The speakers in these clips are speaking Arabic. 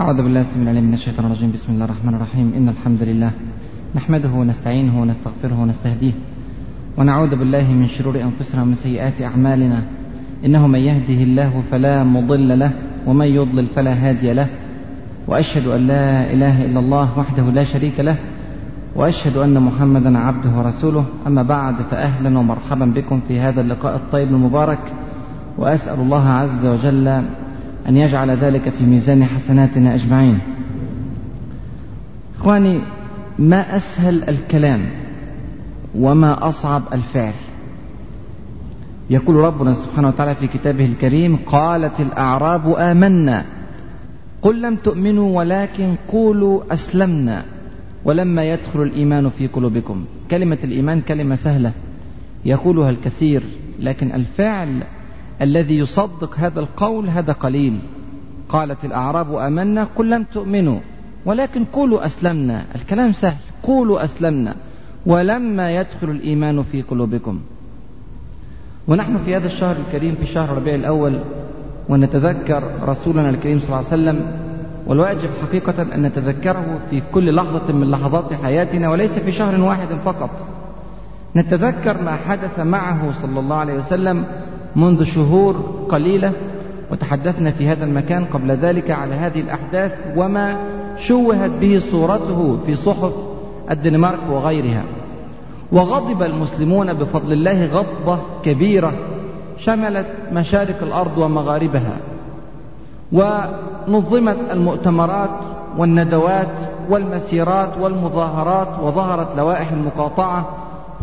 أعوذ بالله السميع العليم من الشيطان الرجيم. بسم الله الرحمن الرحيم. إن الحمد لله نحمده ونستعينه ونستغفره ونستهديه ونعوذ بالله من شرور أنفسنا ومن سيئات أعمالنا. إنه من يهده الله فلا مضل له ومن يضلل فلا هادي له. وأشهد أن لا إله إلا الله وحده لا شريك له. وأشهد أن محمدا عبده ورسوله. أما بعد فأهلا ومرحبا بكم في هذا اللقاء الطيب المبارك. وأسأل الله عز وجل أن يجعل ذلك في ميزان حسناتنا أجمعين. إخواني ما أسهل الكلام وما أصعب الفعل؟ يقول ربنا سبحانه وتعالى في كتابه الكريم قالت الأعراب آمنا. قل لم تؤمنوا ولكن قولوا أسلمنا. ولما يدخل الإيمان في قلوبكم. كلمة الإيمان كلمة سهلة. يقولها الكثير لكن الفعل الذي يصدق هذا القول هذا قليل. قالت الأعراب آمنا قل لم تؤمنوا ولكن قولوا أسلمنا. الكلام سهل قولوا أسلمنا ولما يدخل الإيمان في قلوبكم. ونحن في هذا الشهر الكريم في شهر ربيع الأول ونتذكر رسولنا الكريم صلى الله عليه وسلم والواجب حقيقة أن نتذكره في كل لحظة من لحظات حياتنا وليس في شهر واحد فقط. نتذكر ما حدث معه صلى الله عليه وسلم منذ شهور قليلة وتحدثنا في هذا المكان قبل ذلك على هذه الأحداث وما شوهت به صورته في صحف الدنمارك وغيرها. وغضب المسلمون بفضل الله غضبة كبيرة شملت مشارق الأرض ومغاربها. ونظمت المؤتمرات والندوات والمسيرات والمظاهرات وظهرت لوائح المقاطعة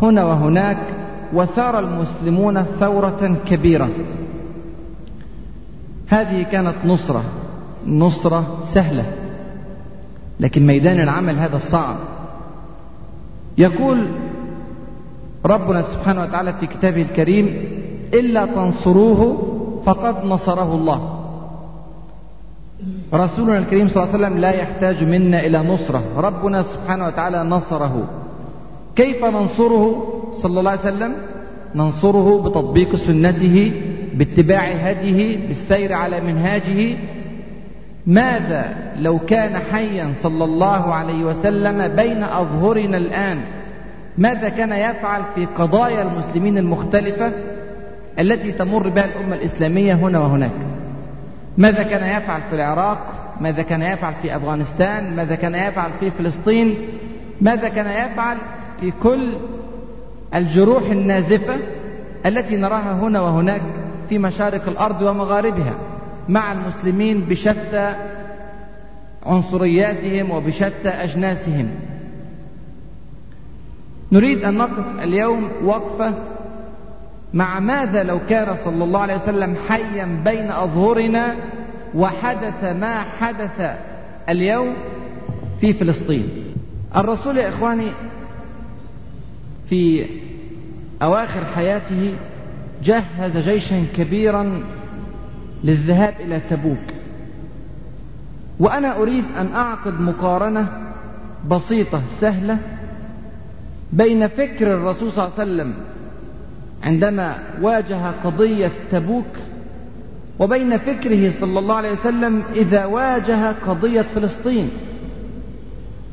هنا وهناك وثار المسلمون ثورة كبيرة. هذه كانت نصرة. نصرة سهلة. لكن ميدان العمل هذا الصعب يقول ربنا سبحانه وتعالى في كتابه الكريم إلا تنصروه فقد نصره الله. رسولنا الكريم صلى الله عليه وسلم لا يحتاج منا إلى نصرة. ربنا سبحانه وتعالى نصره. كيف ننصره؟ صلى الله عليه وسلم ننصره بتطبيق سنته باتباع هديه بالسير على منهاجه. ماذا لو كان حيا صلى الله عليه وسلم بين أظهرنا الآن؟ ماذا كان يفعل في قضايا المسلمين المختلفة التي تمر بها الأمة الإسلامية هنا وهناك؟ ماذا كان يفعل في العراق؟ ماذا كان يفعل في أفغانستان؟ ماذا كان يفعل في فلسطين؟ ماذا كان يفعل في كل الجروح النازفة التي نراها هنا وهناك في مشارق الأرض ومغاربها مع المسلمين بشتى عنصرياتهم وبشتى أجناسهم. نريد أن نقف اليوم وقفة مع ماذا لو كان صلى الله عليه وسلم حيا بين أظهرنا وحدث ما حدث اليوم في فلسطين؟ الرسول يا إخواني في أواخر حياته جهز جيشا كبيرا للذهاب إلى تبوك. وأنا أريد أن أعقد مقارنة بسيطة سهلة بين فكر الرسول صلى الله عليه وسلم عندما واجه قضية تبوك وبين فكره صلى الله عليه وسلم إذا واجه قضية فلسطين.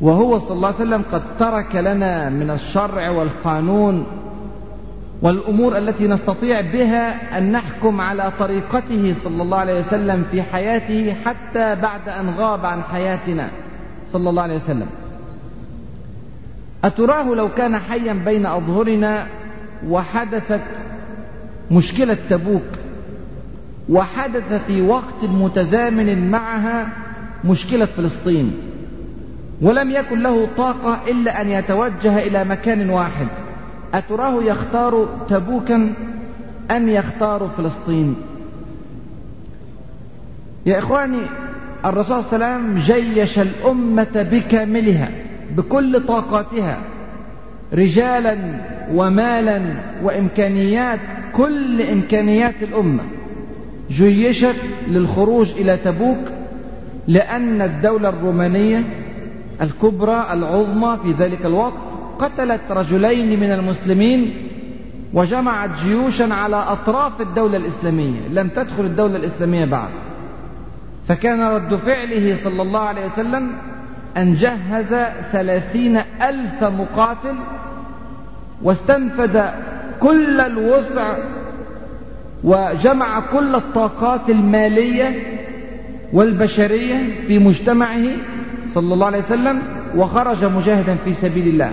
وهو صلى الله عليه وسلم قد ترك لنا من الشرع والقانون والأمور التي نستطيع بها أن نحكم على طريقته صلى الله عليه وسلم في حياته حتى بعد أن غاب عن حياتنا صلى الله عليه وسلم. أتراه لو كان حيا بين أظهرنا وحدثت مشكلة تبوك وحدث في وقت متزامن معها مشكلة فلسطين. ولم يكن له طاقة إلا أن يتوجه إلى مكان واحد. أتراه يختار تبوكا أم يختار فلسطين؟ يا إخواني الرسول صلى الله عليه وسلم جيش الأمة بكاملها بكل طاقاتها رجالا ومالا وإمكانيات كل إمكانيات الأمة. جيشت للخروج إلى تبوك لأن الدولة الرومانية الكبرى العظمى في ذلك الوقت قتلت رجلين من المسلمين وجمعت جيوشا على أطراف الدولة الإسلامية لم تدخل الدولة الإسلامية بعد. فكان رد فعله صلى الله عليه وسلم أن جهز ثلاثين ألف مقاتل واستنفد كل الوسع وجمع كل الطاقات المالية والبشرية في مجتمعه صلى الله عليه وسلم وخرج مجاهدا في سبيل الله.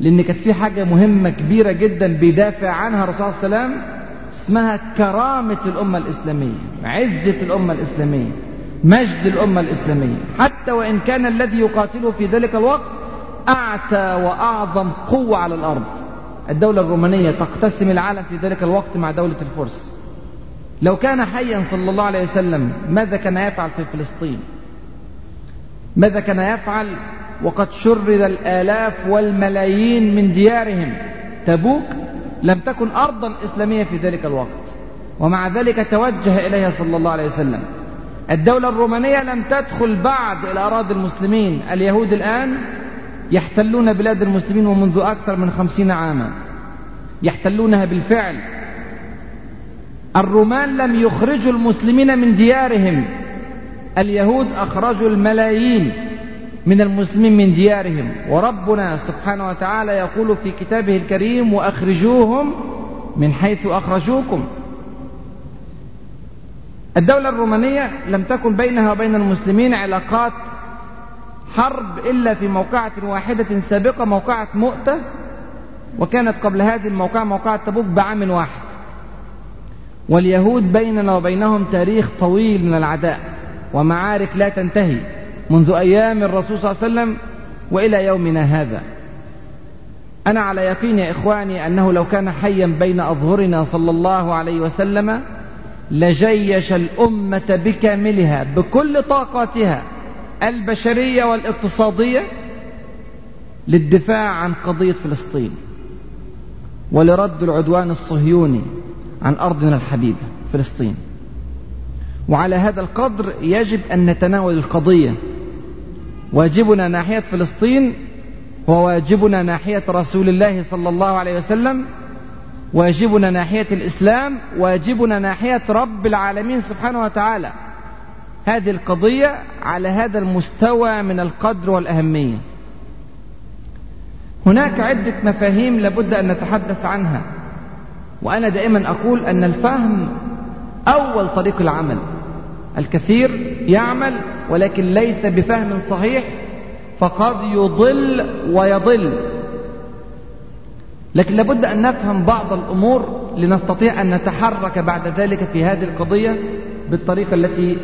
لأن كانت في حاجة مهمة كبيرة جدا بيدافع عنها الرسول صلى الله عليه وسلم اسمها كرامة الأمة الإسلامية عزة الأمة الإسلامية مجد الأمة الإسلامية. حتى وإن كان الذي يقاتله في ذلك الوقت أعتى وأعظم قوة على الأرض. الدولة الرومانية تقتسم العالم في ذلك الوقت مع دولة الفرس. لو كان حيا صلى الله عليه وسلم ماذا كان يفعل في فلسطين؟ ماذا كان يفعل؟ وقد شرد الآلاف والملايين من ديارهم. تبوك لم تكن أرضا إسلامية في ذلك الوقت. ومع ذلك توجه إليها صلى الله عليه وسلم. الدولة الرومانية لم تدخل بعد إلى أراضي المسلمين. اليهود الآن يحتلون بلاد المسلمين ومنذ أكثر من خمسين عاما. يحتلونها بالفعل. الرومان لم يخرجوا المسلمين من ديارهم. اليهود أخرجوا الملايين من المسلمين من ديارهم وربنا سبحانه وتعالى يقول في كتابه الكريم وأخرجوهم من حيث أخرجوكم. الدولة الرومانية لم تكن بينها وبين المسلمين علاقات حرب إلا في موقعة واحدة سابقة موقعة مؤتة وكانت قبل هذه الموقعة موقعة تبوك بعام واحد. واليهود بيننا وبينهم تاريخ طويل من العداء. ومعارك لا تنتهي منذ أيام الرسول صلى الله عليه وسلم وإلى يومنا هذا. أنا على يقين يا إخواني أنه لو كان حيا بين أظهرنا صلى الله عليه وسلم لجيش الأمة بكاملها بكل طاقاتها البشرية والاقتصادية للدفاع عن قضية فلسطين ولرد العدوان الصهيوني عن أرضنا الحبيبة فلسطين. وعلى هذا القدر يجب أن نتناول القضية. واجبنا ناحية فلسطين هو واجبنا ناحية رسول الله صلى الله عليه وسلم. واجبنا ناحية الإسلام واجبنا ناحية رب العالمين سبحانه وتعالى. هذه القضية على هذا المستوى من القدر والأهمية. هناك عدة مفاهيم لابد أن نتحدث عنها. وأنا دائما أقول أن الفهم أول طريق العمل. الكثير يعمل ولكن ليس بفهم صحيح فقد يضل ويضل. لكن لابد أن نفهم بعض الأمور لنستطيع أن نتحرك بعد ذلك في هذه القضية بالطريقة التي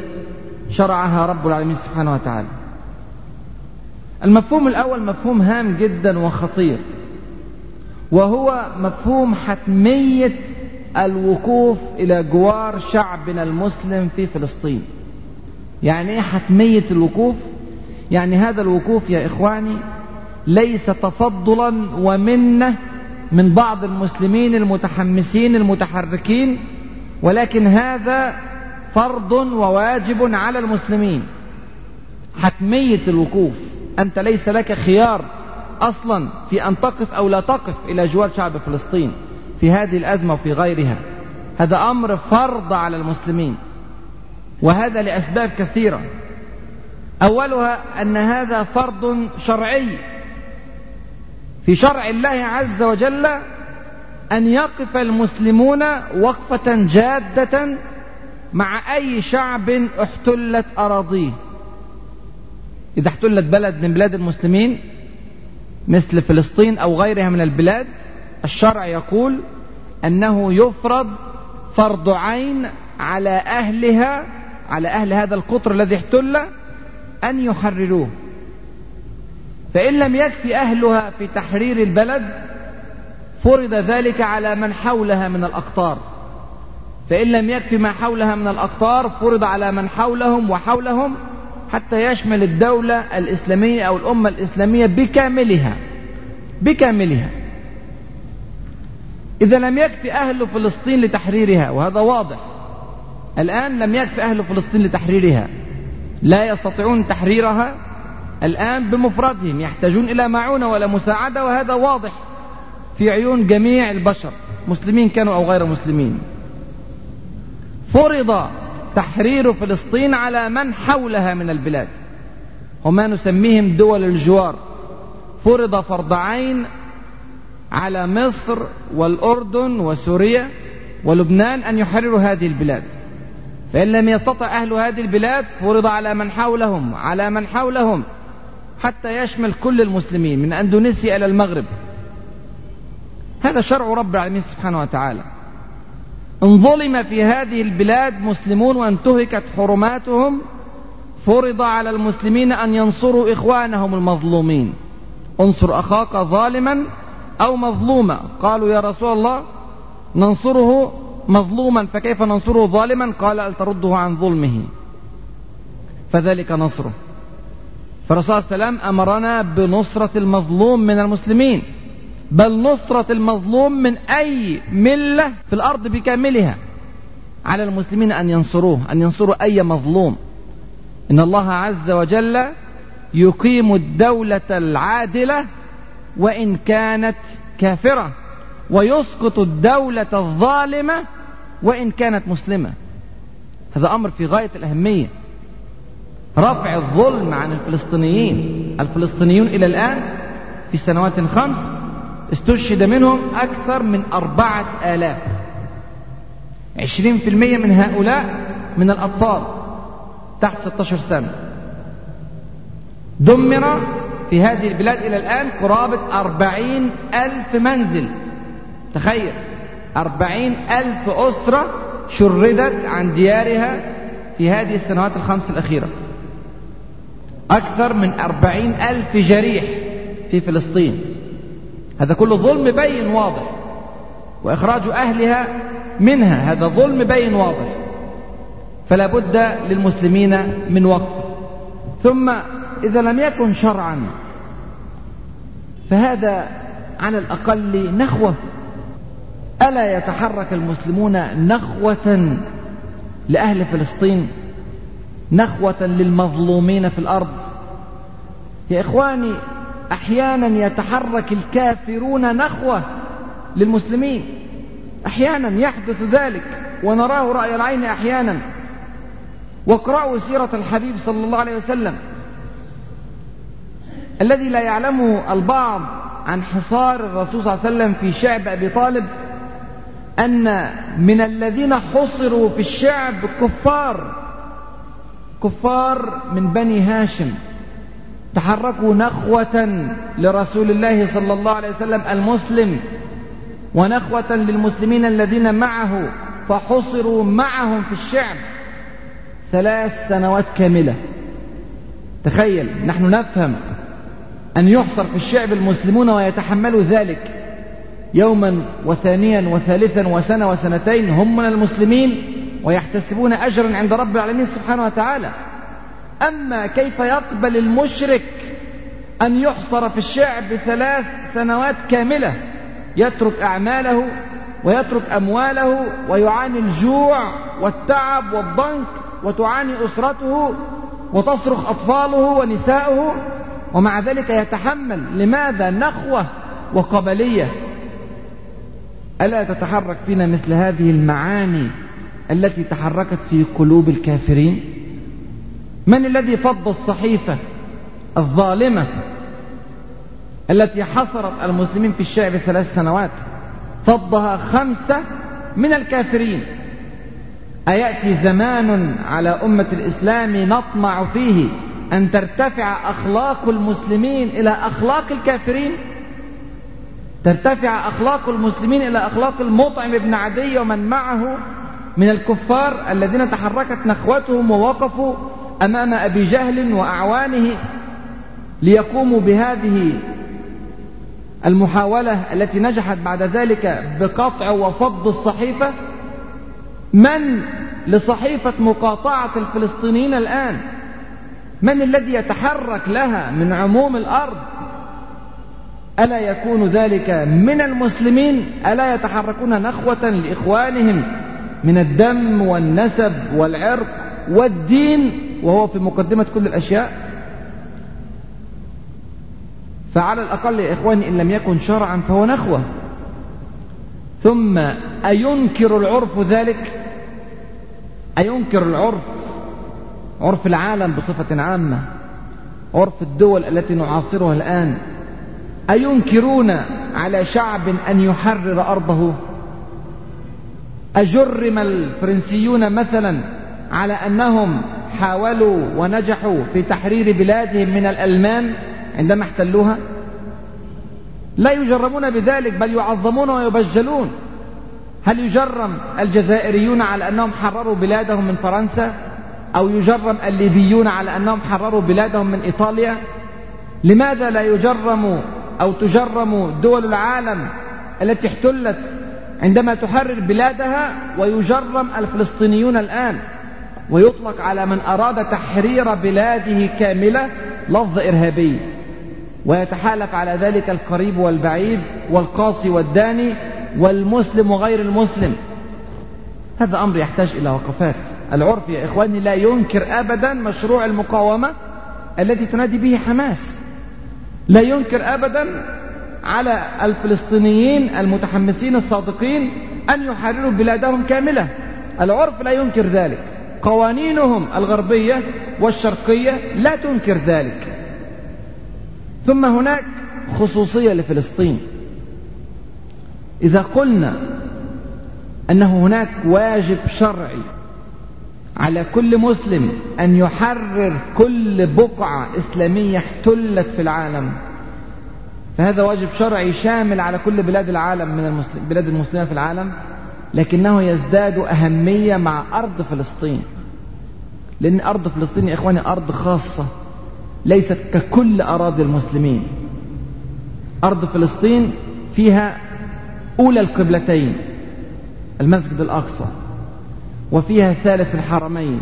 شرعها رب العالمين سبحانه وتعالى. المفهوم الأول مفهوم هام جدا وخطير وهو مفهوم حتمية الوقوف إلى جوار شعبنا المسلم في فلسطين. يعني إيه حتمية الوقوف؟ يعني هذا الوقوف يا إخواني ليس تفضلا ومنة من بعض المسلمين المتحمسين المتحركين ولكن هذا فرض وواجب على المسلمين. حتمية الوقوف أنت ليس لك خيار أصلا في أن تقف أو لا تقف إلى جوار شعب فلسطين. في هذه الأزمة وفي غيرها. هذا أمر فرض على المسلمين وهذا لأسباب كثيرة. أولها أن هذا فرض شرعي. في شرع الله عز وجل أن يقف المسلمون وقفة جادة مع أي شعب احتلت أراضيه. إذا احتلت بلد من بلاد المسلمين مثل فلسطين أو غيرها من البلاد الشرع يقول أنه يفرض فرض عين على أهلها على أهل هذا القطر الذي احتل أن يحرروه فإن لم يكفي أهلها في تحرير البلد فرض ذلك على من حولها من الأقطار. فإن لم يكفي ما حولها من الأقطار فرض على من حولهم وحولهم حتى يشمل الدولة الإسلامية أو الأمة الإسلامية بكاملها بكاملها. إذا لم يكفي أهل فلسطين لتحريرها وهذا واضح. الآن لم يكفي أهل فلسطين لتحريرها. لا يستطيعون تحريرها. الآن بمفردهم يحتاجون إلى معونة ولا مساعدة وهذا واضح في عيون جميع البشر مسلمين كانوا أو غير مسلمين. فرض تحرير فلسطين على من حولها من البلاد وما نسميهم دول الجوار. فرض فرض عين على مصر والأردن وسوريا ولبنان أن يحرروا هذه البلاد. فإن لم يستطع أهل هذه البلاد فرض على من حولهم على من حولهم حتى يشمل كل المسلمين من أندونيسيا إلى المغرب. هذا شرع رب العالمين سبحانه وتعالى. إن ظلم في هذه البلاد مسلمون وانتهكت حرماتهم فرض على المسلمين أن ينصروا إخوانهم المظلومين. انصر أخاك ظالما أو مظلوما قالوا يا رسول الله ننصره مظلوما فكيف ننصره ظالما؟ قال أل ترده عن ظلمه. فذلك نصره. فالرسول صلى الله عليه وسلم أمرنا بنصرة المظلوم من المسلمين. بل نصرة المظلوم من أي ملة في الأرض بكاملها. على المسلمين أن ينصروه أن ينصروا أي مظلوم. إن الله عز وجل يقيم الدولة العادلة وإن كانت كافرة ويسقط الدولة الظالمة وإن كانت مسلمة. هذا أمر في غاية الأهمية. رفع الظلم عن الفلسطينيين. الفلسطينيون إلى الآن في سنوات خمس استشهد منهم أكثر من أربعة آلاف. عشرين في المية من هؤلاء من الأطفال تحت 16 سنة. دمر في هذه البلاد إلى الآن قرابة أربعين ألف منزل. تخيل أربعين ألف أسرة شردت عن ديارها في هذه السنوات الخمس الأخيرة. أكثر من أربعين ألف جريح في فلسطين. هذا كله ظلم بين واضح وإخراج أهلها منها. هذا ظلم بين واضح فلا بد للمسلمين من وقف. ثم إذا لم يكن شرعا. فهذا على الأقل نخوة. ألا يتحرك المسلمون نخوة لأهل فلسطين؟ نخوة للمظلومين في الأرض؟ يا إخواني أحيانا يتحرك الكافرون نخوة للمسلمين. أحيانا يحدث ذلك ونراه رأي العين أحيانا. واقرأوا سيرة الحبيب صلى الله عليه وسلم. الذي لا يعلمه البعض عن حصار الرسول صلى الله عليه وسلم في شعب أبي طالب أن من الذين حصروا في الشعب كفار كفار من بني هاشم. تحركوا نخوة لرسول الله صلى الله عليه وسلم المسلم ونخوة للمسلمين الذين معه فحصروا معهم في الشعب ثلاث سنوات كاملة. تخيل نحن نفهم أن يحصر في الشعب المسلمون ويتحملوا ذلك. يوما وثانيا وثالثا وسنة وسنتين هم من المسلمين ويحتسبون أجرا عند رب العالمين سبحانه وتعالى. أما كيف يقبل المشرك أن يحصر في الشعب ثلاث سنوات كاملة؟ يترك أعماله ويترك أمواله ويعاني الجوع والتعب والضنك وتعاني أسرته وتصرخ أطفاله ونساؤه ومع ذلك يتحمل. لماذا نخوة وقبلية؟ ألا تتحرك فينا مثل هذه المعاني التي تحركت في قلوب الكافرين؟ من الذي فض الصحيفة الظالمة التي حصرت المسلمين في الشعب ثلاث سنوات؟ فضها خمسة من الكافرين. أيأتي زمان على أمة الإسلام نطمع فيه أن ترتفع أخلاق المسلمين إلى أخلاق الكافرين؟ ترتفع أخلاق المسلمين إلى أخلاق المطعم بن عدي ومن معه من الكفار الذين تحركت نخوتهم ووقفوا أمام أبي جهل وأعوانه ليقوموا بهذه المحاولة التي نجحت بعد ذلك بقطع وفض الصحيفة؟ من لصحيفة مقاطعة الفلسطينيين الآن؟ من الذي يتحرك لها من عموم الأرض؟ ألا يكون ذلك من المسلمين؟ ألا يتحركون نخوة لإخوانهم من الدم والنسب والعرق والدين وهو في مقدمة كل الأشياء؟ فعلى الأقل يا إخواني إن لم يكن شرعا فهو نخوة. ثم أينكر العرف ذلك؟ أينكر العرف عرف العالم بصفة عامة عرف الدول التي نعاصرها الآن. أينكرون على شعب أن يحرر أرضه؟ أجرم الفرنسيون مثلا على أنهم حاولوا ونجحوا في تحرير بلادهم من الألمان عندما احتلوها؟ لا يجرمون بذلك بل يعظمون ويبجلون. هل يجرم الجزائريون على أنهم حرروا بلادهم من فرنسا؟ أو يجرم الليبيون على أنهم حرروا بلادهم من إيطاليا؟ لماذا لا يجرم أو تجرم دول العالم التي احتلت عندما تحرر بلادها ويجرم الفلسطينيون الآن ويطلق على من أراد تحرير بلاده كاملة لفظ إرهابي؟ ويتحالف على ذلك القريب والبعيد والقاصي والداني والمسلم وغير المسلم. هذا أمر يحتاج إلى وقفات. العرف يا إخواني لا ينكر أبدا مشروع المقاومة التي تنادي به حماس. لا ينكر أبدا على الفلسطينيين المتحمسين الصادقين أن يحرروا بلادهم كاملة. العرف لا ينكر ذلك. قوانينهم الغربية والشرقية لا تنكر ذلك. ثم هناك خصوصية لفلسطين. إذا قلنا أنه هناك واجب شرعي على كل مسلم أن يحرر كل بقعة إسلامية احتلت في العالم. فهذا واجب شرعي شامل على كل بلاد العالم من المسلم بلاد المسلمة في العالم لكنه يزداد أهمية مع أرض فلسطين. لأن أرض فلسطين يا إخواني أرض خاصة ليست ككل أراضي المسلمين. أرض فلسطين فيها أولى القبلتين المسجد الأقصى. وفيها ثالث الحرمين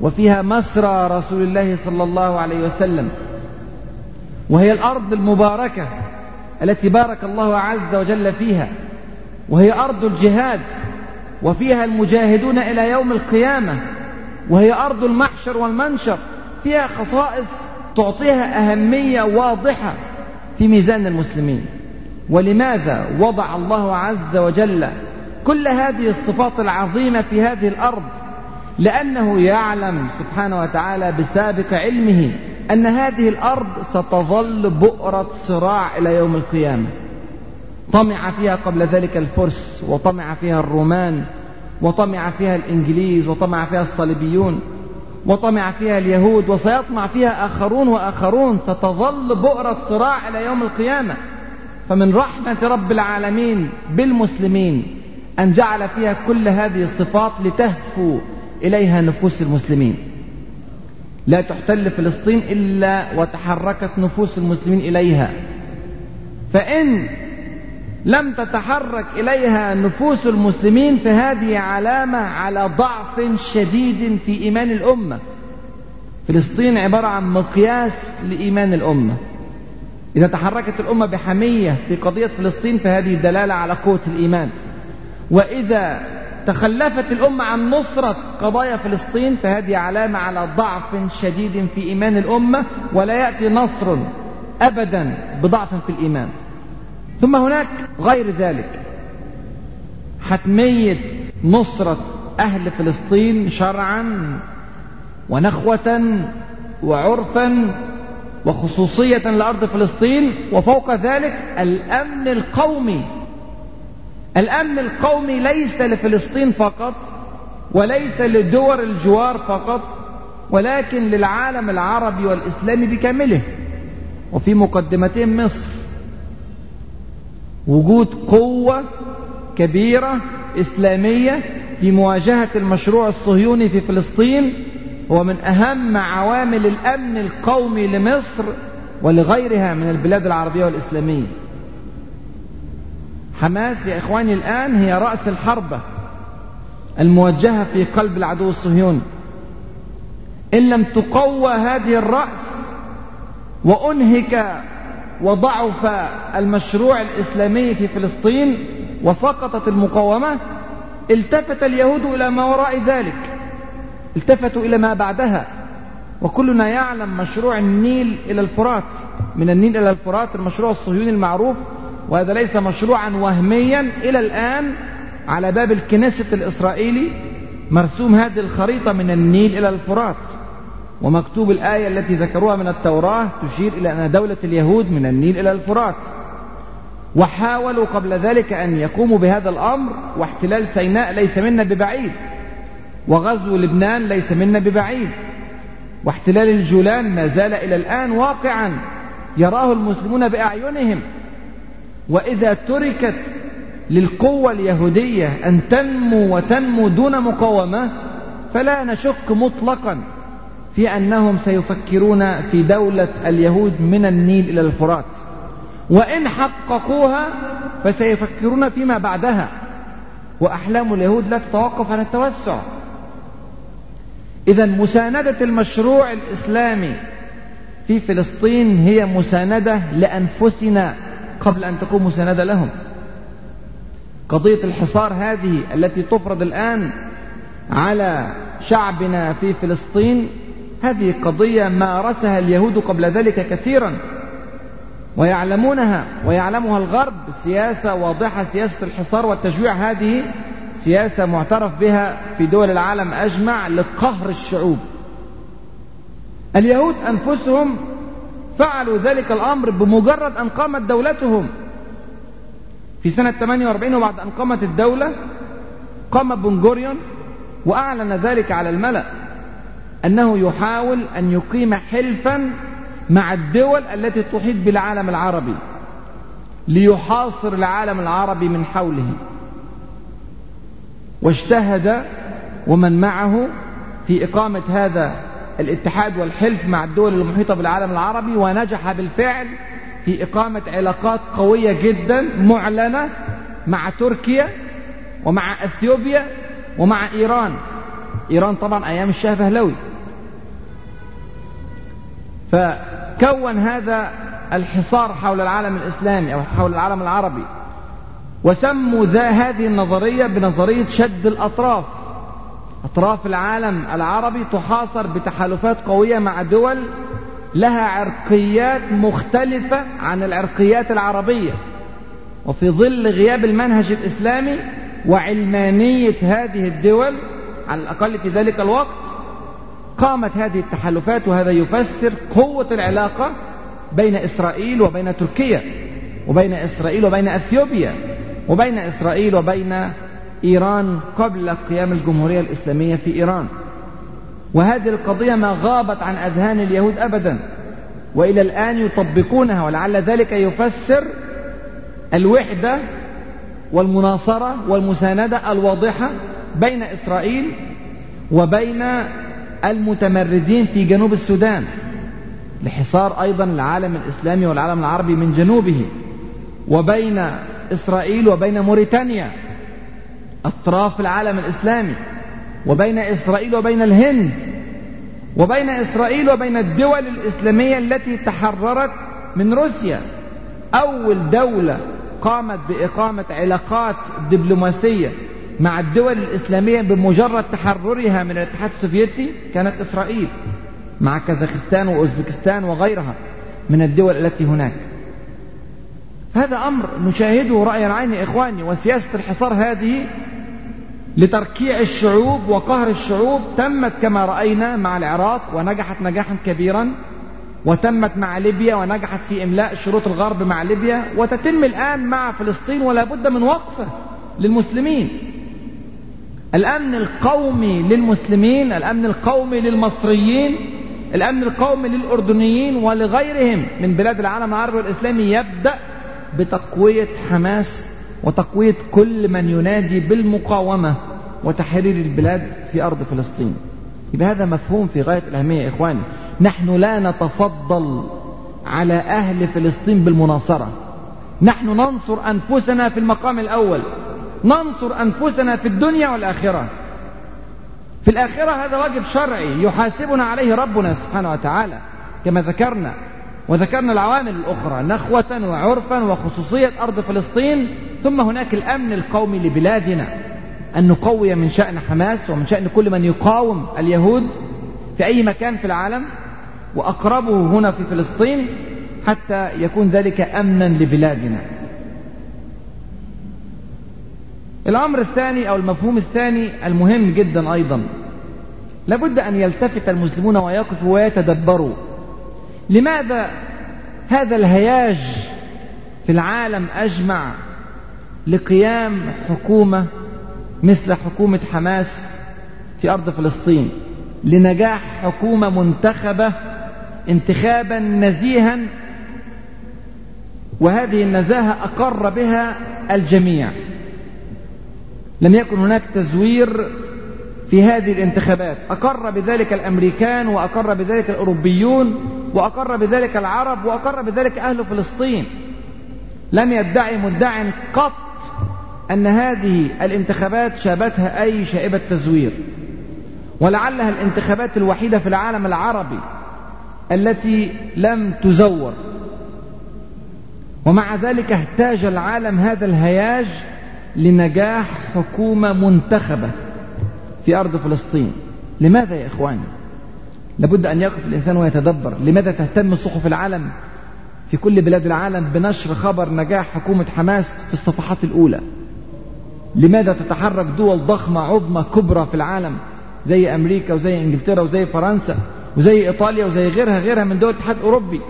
وفيها مسرى رسول الله صلى الله عليه وسلم. وهي الأرض المباركة التي بارك الله عز وجل فيها. وهي أرض الجهاد وفيها المجاهدون إلى يوم القيامة. وهي أرض المحشر والمنشر فيها خصائص تعطيها أهمية واضحة في ميزان المسلمين. ولماذا وضع الله عز وجل كل هذه الصفات العظيمة في هذه الأرض لأنه يعلم سبحانه وتعالى بسابق علمه أن هذه الأرض ستظل بؤرة صراع إلى يوم القيامة. طمع فيها قبل ذلك الفرس وطمع فيها الرومان وطمع فيها الإنجليز وطمع فيها الصليبيون وطمع فيها اليهود وسيطمع فيها آخرون وآخرون ستظل بؤرة صراع إلى يوم القيامة. فمن رحمة رب العالمين بالمسلمين أن جعل فيها كل هذه الصفات لتهفو إليها نفوس المسلمين. لا تحتل فلسطين إلا وتحركت نفوس المسلمين إليها. فإن لم تتحرك إليها نفوس المسلمين فهذه علامة على ضعف شديد في إيمان الأمة. فلسطين عبارة عن مقياس لإيمان الأمة. إذا تحركت الأمة بحمية في قضية فلسطين فهذه دلالة على قوة الإيمان. وإذا تخلفت الأمة عن نصرة قضايا فلسطين فهذه علامة على ضعف شديد في إيمان الأمة ولا يأتي نصر أبدا بضعف في الإيمان. ثم هناك غير ذلك. حتمية نصرة أهل فلسطين شرعا ونخوة وعرفا وخصوصية لأرض فلسطين وفوق ذلك الأمن القومي الأمن القومي ليس لفلسطين فقط وليس لدول الجوار فقط ولكن للعالم العربي والإسلامي بكامله. وفي مقدمتهم مصر وجود قوة كبيرة إسلامية في مواجهة المشروع الصهيوني في فلسطين هو من أهم عوامل الأمن القومي لمصر ولغيرها من البلاد العربية والإسلامية. حماس يا إخواني الآن هي رأس الحربة الموجهة في قلب العدو الصهيوني. إن لم تقوى هذه الرأس وأنهك وضعف المشروع الإسلامي في فلسطين وسقطت المقاومة التفت اليهود إلى ما وراء ذلك. التفتوا إلى ما بعدها. وكلنا يعلم مشروع النيل إلى الفرات من النيل إلى الفرات المشروع الصهيوني المعروف وهذا ليس مشروعا وهميا إلى الآن على باب الكنيسة الإسرائيلي مرسوم هذه الخريطة من النيل إلى الفرات ومكتوب الآية التي ذكروها من التوراة تشير إلى أن دولة اليهود من النيل إلى الفرات. وحاولوا قبل ذلك أن يقوموا بهذا الأمر واحتلال سيناء ليس منا ببعيد وغزو لبنان ليس منا ببعيد واحتلال الجولان ما زال إلى الآن واقعا يراه المسلمون بأعينهم. وإذا تركت للقوة اليهودية أن تنمو وتنمو دون مقاومة فلا نشك مطلقا في أنهم سيفكرون في دولة اليهود من النيل إلى الفرات. وإن حققوها فسيفكرون فيما بعدها. وأحلام اليهود لا تتوقف عن التوسع. إذا مساندة المشروع الإسلامي في فلسطين هي مساندة لأنفسنا قبل أن تكون مساندة لهم. قضية الحصار هذه التي تفرض الآن على شعبنا في فلسطين هذه قضية مارسها اليهود قبل ذلك كثيرا ويعلمونها ويعلمها الغرب سياسة واضحة سياسة الحصار والتجويع هذه سياسة معترف بها في دول العالم أجمع لقهر الشعوب. اليهود أنفسهم فعلوا ذلك الأمر بمجرد أن قامت دولتهم. في سنة 48 وبعد أن قامت الدولة قام بنجوريون وأعلن ذلك على الملأ أنه يحاول أن يقيم حلفا مع الدول التي تحيط بالعالم العربي ليحاصر العالم العربي من حوله. واجتهد ومن معه في إقامة هذا الاتحاد والحلف مع الدول المحيطة بالعالم العربي ونجح بالفعل في إقامة علاقات قوية جدا معلنة مع تركيا ومع أثيوبيا ومع إيران. إيران طبعا أيام الشاه بهلوي فكون هذا الحصار حول العالم الإسلامي أو حول العالم العربي وسموا ذا هذه النظرية بنظرية شد الأطراف أطراف العالم العربي تحاصر بتحالفات قوية مع دول لها عرقيات مختلفة عن العرقيات العربية. وفي ظل غياب المنهج الإسلامي وعلمانية هذه الدول على الأقل في ذلك الوقت قامت هذه التحالفات وهذا يفسر قوة العلاقة بين إسرائيل وبين تركيا وبين إسرائيل وبين أثيوبيا وبين إسرائيل وبين إيران قبل قيام الجمهورية الإسلامية في إيران. وهذه القضية ما غابت عن أذهان اليهود أبدا. وإلى الآن يطبقونها ولعل ذلك يفسر الوحدة والمناصرة والمساندة الواضحة بين إسرائيل وبين المتمردين في جنوب السودان لحصار أيضا العالم الإسلامي والعالم العربي من جنوبه وبين إسرائيل وبين موريتانيا. أطراف العالم الإسلامي وبين إسرائيل وبين الهند وبين إسرائيل وبين الدول الإسلامية التي تحررت من روسيا. أول دولة قامت بإقامة علاقات دبلوماسية مع الدول الإسلامية بمجرد تحررها من الاتحاد السوفيتي كانت إسرائيل مع كازاخستان وأوزبكستان وغيرها من الدول التي هناك. هذا أمر نشاهده رأي العين إخواني وسياسة الحصار هذه لتركيع الشعوب وقهر الشعوب تمت كما رأينا مع العراق ونجحت نجاحا كبيرا وتمت مع ليبيا ونجحت في إملاء شروط الغرب مع ليبيا وتتم الآن مع فلسطين ولا بد من وقفة للمسلمين. الأمن القومي للمسلمين الأمن القومي للمصريين الأمن القومي للأردنيين ولغيرهم من بلاد العالم العربي والإسلامي يبدأ بتقوية حماس وتقوية كل من ينادي بالمقاومة وتحرير البلاد في أرض فلسطين. يبقى هذا مفهوم في غاية الأهمية يا إخواني. نحن لا نتفضل على أهل فلسطين بالمناصرة. نحن ننصر أنفسنا في المقام الأول. ننصر أنفسنا في الدنيا والآخرة. في الآخرة هذا واجب شرعي يحاسبنا عليه ربنا سبحانه وتعالى. كما ذكرنا وذكرنا العوامل الأخرى نخوة وعرفا وخصوصية أرض فلسطين ثم هناك الأمن القومي لبلادنا أن نقوي من شأن حماس ومن شأن كل من يقاوم اليهود في أي مكان في العالم وأقربه هنا في فلسطين حتى يكون ذلك أمنا لبلادنا. الأمر الثاني أو المفهوم الثاني المهم جدا أيضا لابد أن يلتفت المسلمون ويقفوا ويتدبروا. لماذا هذا الهياج في العالم أجمع لقيام حكومة مثل حكومة حماس في أرض فلسطين لنجاح حكومة منتخبة انتخابا نزيها وهذه النزاهة أقر بها الجميع. لم يكن هناك تزوير في هذه الانتخابات. أقر بذلك الأمريكان وأقر بذلك الأوروبيون وأقر بذلك العرب وأقر بذلك أهل فلسطين. لم يدعي مدع قط أن هذه الانتخابات شابتها أي شائبة تزوير ولعلها الانتخابات الوحيدة في العالم العربي التي لم تزور. ومع ذلك احتاج العالم هذا الهياج لنجاح حكومة منتخبة في أرض فلسطين. لماذا يا إخواني؟ لابد أن يقف الإنسان ويتدبر. لماذا تهتم صحف العالم في كل بلاد العالم بنشر خبر نجاح حكومة حماس في الصفحات الأولى؟ لماذا تتحرك دول ضخمة عظمى كبرى في العالم؟ زي أمريكا وزي إنجلترا وزي فرنسا وزي إيطاليا وزي غيرها غيرها من دول الاتحاد الأوروبي.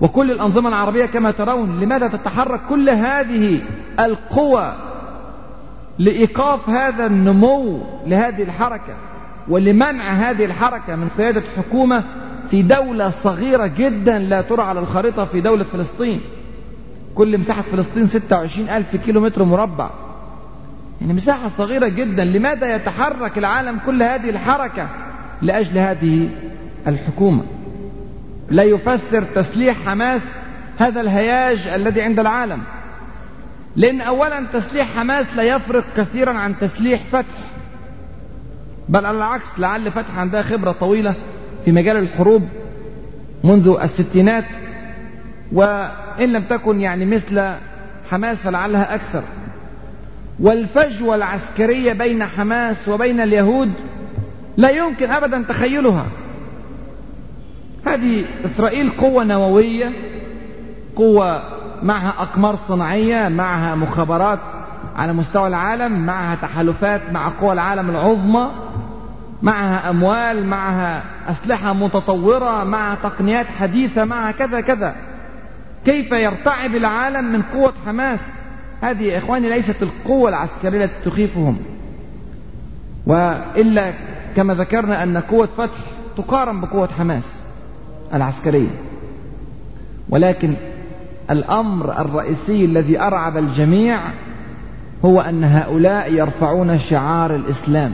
وكل الأنظمة العربية كما ترون لماذا تتحرك كل هذه القوى لإيقاف هذا النمو لهذه الحركة ولمنع هذه الحركة من قيادة حكومة في دولة صغيرة جدا لا ترى على الخريطة في دولة فلسطين؟ كل مساحة فلسطين 26 ألف كيلو متر مربع. يعني مساحة صغيرة جدا. لماذا يتحرك العالم كل هذه الحركة؟ لأجل هذه الحكومة. لا يفسر تسليح حماس هذا الهياج الذي عند العالم. لأن أولا تسليح حماس لا يفرق كثيرا عن تسليح فتح. بل على العكس لعل فتح عندها خبرة طويلة في مجال الحروب منذ الستينات. وإن لم تكن يعني مثل حماس فلعلها أكثر. والفجوة العسكرية بين حماس وبين اليهود لا يمكن أبدا تخيلها. هذه إسرائيل قوة نووية قوة معها أقمار صناعية معها مخابرات على مستوى العالم معها تحالفات مع قوى العالم العظمى معها أموال معها أسلحة متطورة مع تقنيات حديثة معها كذا كذا. كيف يرتعب العالم من قوة حماس؟ هذه يا إخواني ليست القوة العسكرية التي تخيفهم. وإلا كما ذكرنا أن قوة فتح تقارن بقوة حماس العسكرية. ولكن الأمر الرئيسي الذي أرعب الجميع هو أن هؤلاء يرفعون شعار الإسلام.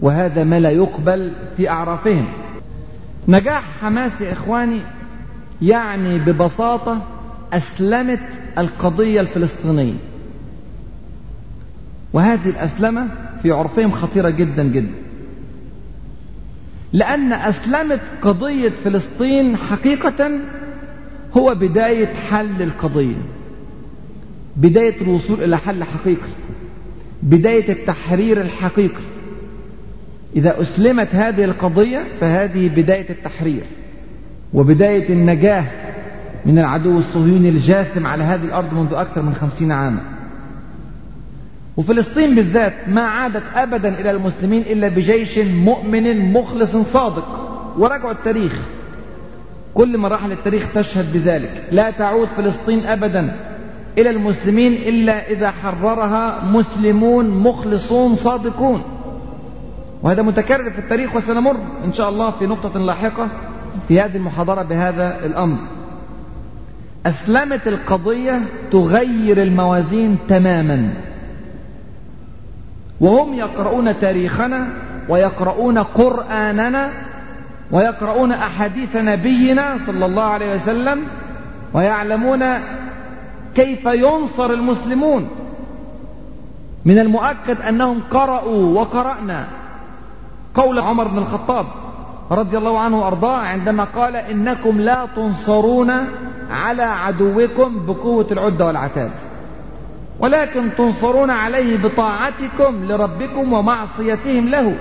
وهذا ما لا يقبل في أعرافهم. نجاح حماس يا إخواني يعني ببساطة أسلمت القضية الفلسطينية. وهذه الأسلمة في عرفهم خطيرة جدا جدا. لأن أسلمت قضية فلسطين حقيقة هو بداية حل القضية. بداية الوصول إلى حل حقيقي. بداية التحرير الحقيقي. إذا أسلمت هذه القضية فهذه بداية التحرير. وبداية النجاة من العدو الصهيوني الجاثم على هذه الأرض منذ أكثر من خمسين عاما. وفلسطين بالذات ما عادت أبدا إلى المسلمين إلا بجيش مؤمن مخلص صادق. وراجعوا التاريخ. كل مراحل التاريخ تشهد بذلك. لا تعود فلسطين أبدا إلى المسلمين إلا إذا حررها مسلمون مخلصون صادقون. وهذا متكرر في التاريخ وسنمر إن شاء الله في نقطة لاحقة في هذه المحاضرة بهذا الأمر. أسلمت القضية تغير الموازين تماما. وهم يقرؤون تاريخنا ويقرؤون قرآننا ويقرؤون أحاديث نبينا صلى الله عليه وسلم ويعلمون كيف ينصر المسلمون. من المؤكد أنهم قرأوا وقرأنا. قول عمر بن الخطاب رضي الله عنه وأرضاه عندما قال إنكم لا تنصرون على عدوكم بقوة العدة والعتاد. ولكن تنصرون عليه بطاعتكم لربكم ومعصيتهم له.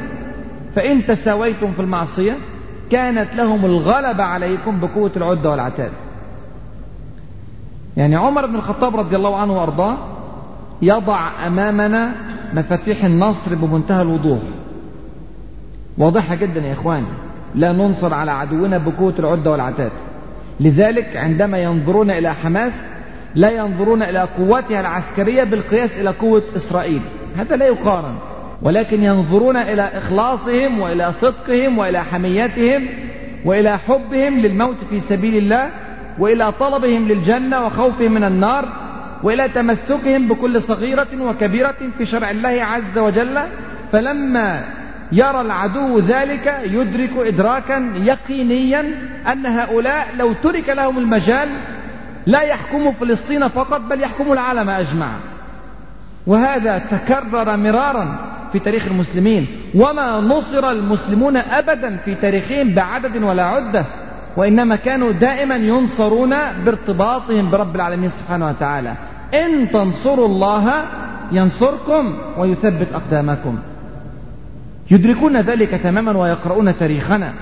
فإن تساويتم في المعصية كانت لهم الغلبة عليكم بقوة العدة والعتاد. يعني عمر بن الخطاب رضي الله عنه وأرضاه يضع أمامنا مفاتيح النصر بمنتهى الوضوح. واضحة جدا يا إخواني. لا ننصر على عدونا بقوة العدة والعتاد. لذلك عندما ينظرون إلى حماس لا ينظرون إلى قوتها العسكرية بالقياس إلى قوة إسرائيل. هذا لا يقارن. ولكن ينظرون إلى إخلاصهم وإلى صدقهم وإلى حميتهم وإلى حبهم للموت في سبيل الله وإلى طلبهم للجنة وخوفهم من النار وإلى تمسكهم بكل صغيرة وكبيرة في شرع الله عز وجل. فلما يرى العدو ذلك يدرك إدراكا يقينيا أن هؤلاء لو ترك لهم المجال لا يحكموا فلسطين فقط بل يحكموا العالم أجمع وهذا تكرر مرارا في تاريخ المسلمين. وما نصر المسلمون أبدا في تاريخهم بعدد ولا عدة وإنما كانوا دائما ينصرون بارتباطهم برب العالمين سبحانه وتعالى. إن تنصروا الله ينصركم ويثبت أقدامكم. يدركون ذلك تماما ويقرؤون تاريخنا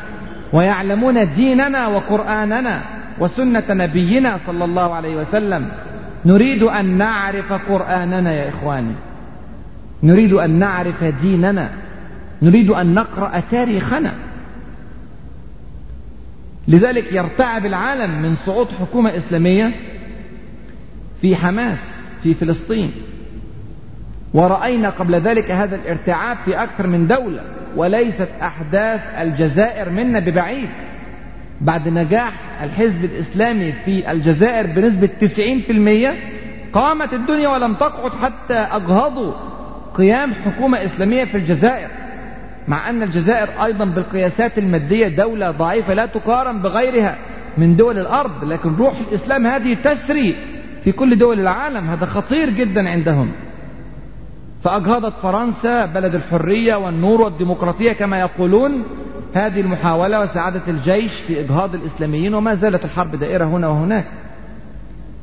ويعلمون ديننا وقرآننا وسنة نبينا صلى الله عليه وسلم. نريد أن نعرف قرآننا يا إخواني. نريد أن نعرف ديننا. نريد أن نقرأ تاريخنا. لذلك يرتعب العالم من صعود حكومة إسلامية في حماس في فلسطين. ورأينا قبل ذلك هذا الارتعاب في أكثر من دولة وليست أحداث الجزائر منا ببعيد. بعد نجاح الحزب الإسلامي في الجزائر بنسبة 90% قامت الدنيا ولم تقعد حتى أجهضوا قيام حكومة إسلامية في الجزائر. مع أن الجزائر أيضا بالقياسات المادية دولة ضعيفة لا تقارن بغيرها من دول الأرض لكن روح الإسلام هذه تسري في كل دول العالم. هذا خطير جدا عندهم. فأجهضت فرنسا بلد الحرية والنور والديمقراطية كما يقولون. هذه المحاولة وسعادة الجيش في إجهاض الإسلاميين وما زالت الحرب دائرة هنا وهناك.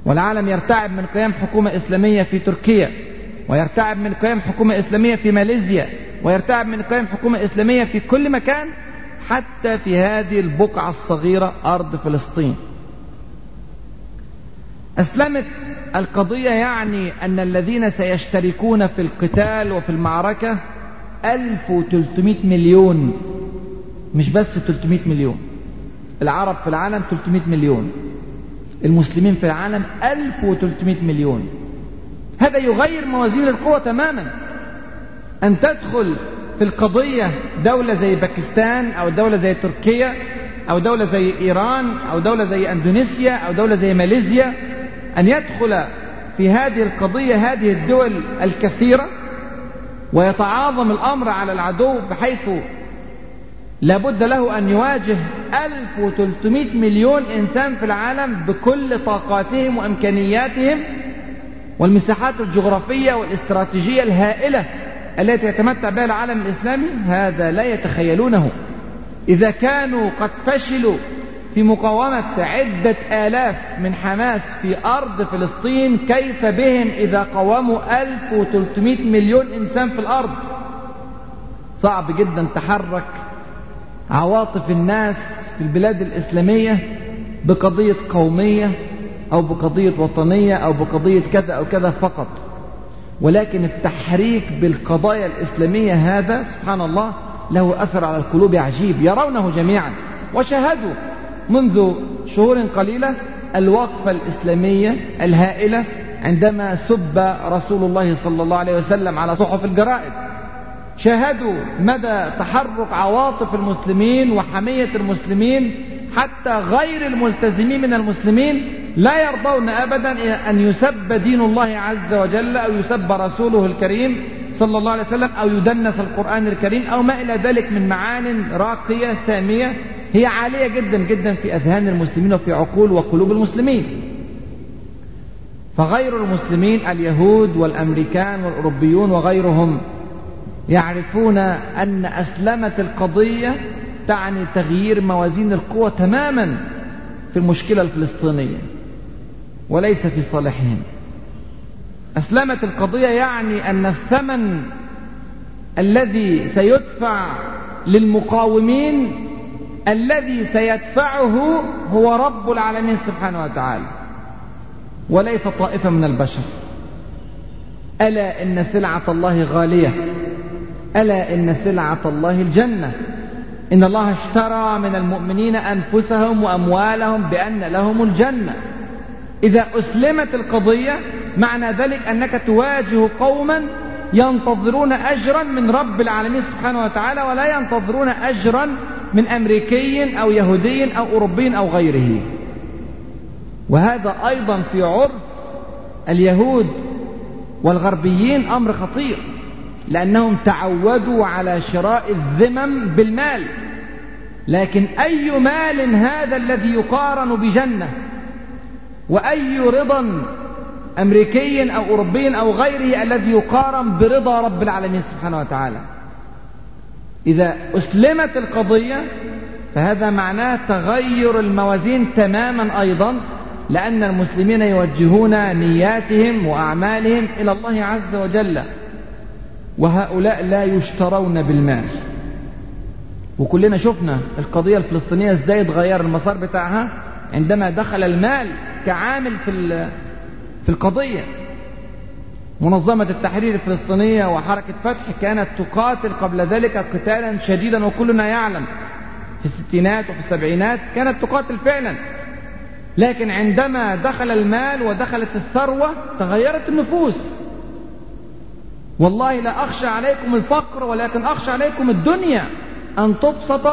والعالم يرتعب من قيام حكومة إسلامية في تركيا ويرتعب من قيام حكومة إسلامية في ماليزيا ويرتعب من قيام حكومة إسلامية في كل مكان حتى في هذه البقعة الصغيرة أرض فلسطين. أسلمت القضية يعني أن الذين سيشتركون في القتال وفي المعركة 1300 مليون مش بس 300 مليون. العرب في العالم 300 مليون. المسلمين في العالم 1300 مليون. هذا يغير موازين القوى تماما. أن تدخل في القضية دولة زي باكستان أو دولة زي تركيا أو دولة زي إيران أو دولة زي أندونيسيا أو دولة زي ماليزيا أن يدخل في هذه القضية هذه الدول الكثيرة ويتعاظم الأمر على العدو بحيث لابد له أن يواجه 1300 مليون إنسان في العالم بكل طاقاتهم وإمكانياتهم والمساحات الجغرافية والاستراتيجية الهائلة التي يتمتع بها العالم الإسلامي. هذا لا يتخيلونه. إذا كانوا قد فشلوا في مقاومة عدة آلاف من حماس في أرض فلسطين كيف بهم إذا قاوموا 1300 مليون إنسان في الأرض؟ صعب جدا تحرك عواطف الناس في البلاد الإسلامية بقضية قومية أو بقضية وطنية أو بقضية كذا أو كذا فقط. ولكن التحريك بالقضايا الإسلامية هذا سبحان الله له أثر على القلوب عجيب. يرونه جميعا. وشاهدوا منذ شهور قليلة الوقفة الإسلامية الهائلة عندما سب رسول الله صلى الله عليه وسلم على صحف الجرائد. شاهدوا مدى تحرك عواطف المسلمين وحمية المسلمين حتى غير الملتزمين من المسلمين لا يرضون أبدا أن يسب دين الله عز وجل أو يسب رسوله الكريم صلى الله عليه وسلم أو يدنس القرآن الكريم أو ما إلى ذلك من معان راقية سامية. هي عالية جدا جدا في أذهان المسلمين وفي عقول وقلوب المسلمين. فغير المسلمين اليهود والأمريكان والأوروبيون وغيرهم يعرفون أن أسلمة القضية تعني تغيير موازين القوى تماما في المشكلة الفلسطينية وليس في صالحهم. أسلمت القضية يعني أن الثمن الذي سيدفع للمقاومين الذي سيدفعه هو رب العالمين سبحانه وتعالى. وليس طائفة من البشر. ألا إن سلعة الله غالية. ألا إن سلعة الله الجنة. إن الله اشترى من المؤمنين أنفسهم وأموالهم بأن لهم الجنة. إذا أسلمت القضية معنى ذلك أنك تواجه قوما ينتظرون أجرا من رب العالمين سبحانه وتعالى ولا ينتظرون أجرا من أمريكي أو يهودي أو أوروبي أو غيره. وهذا أيضا في عرف اليهود والغربيين أمر خطير لأنهم تعودوا على شراء الذمم بالمال. لكن أي مال هذا الذي يقارن بجنة؟ وأي رضا أمريكي أو أوروبي أو غيره الذي يقارن برضا رب العالمين سبحانه وتعالى؟ إذا أسلمت القضية فهذا معناه تغير الموازين تماما أيضا لأن المسلمين يوجهون نياتهم وأعمالهم إلى الله عز وجل. وهؤلاء لا يشترون بالمال. وكلنا شفنا القضية الفلسطينية إزاي اتغير المسار بتاعها عندما دخل المال كعامل في في القضية. منظمة التحرير الفلسطينية وحركة فتح كانت تقاتل قبل ذلك قتالا شديدا وكلنا يعلم. في الستينات وفي السبعينات كانت تقاتل فعلا. لكن عندما دخل المال ودخلت الثروة تغيرت النفوس. والله لا أخشى عليكم الفقر ولكن أخشى عليكم الدنيا. أن تبسط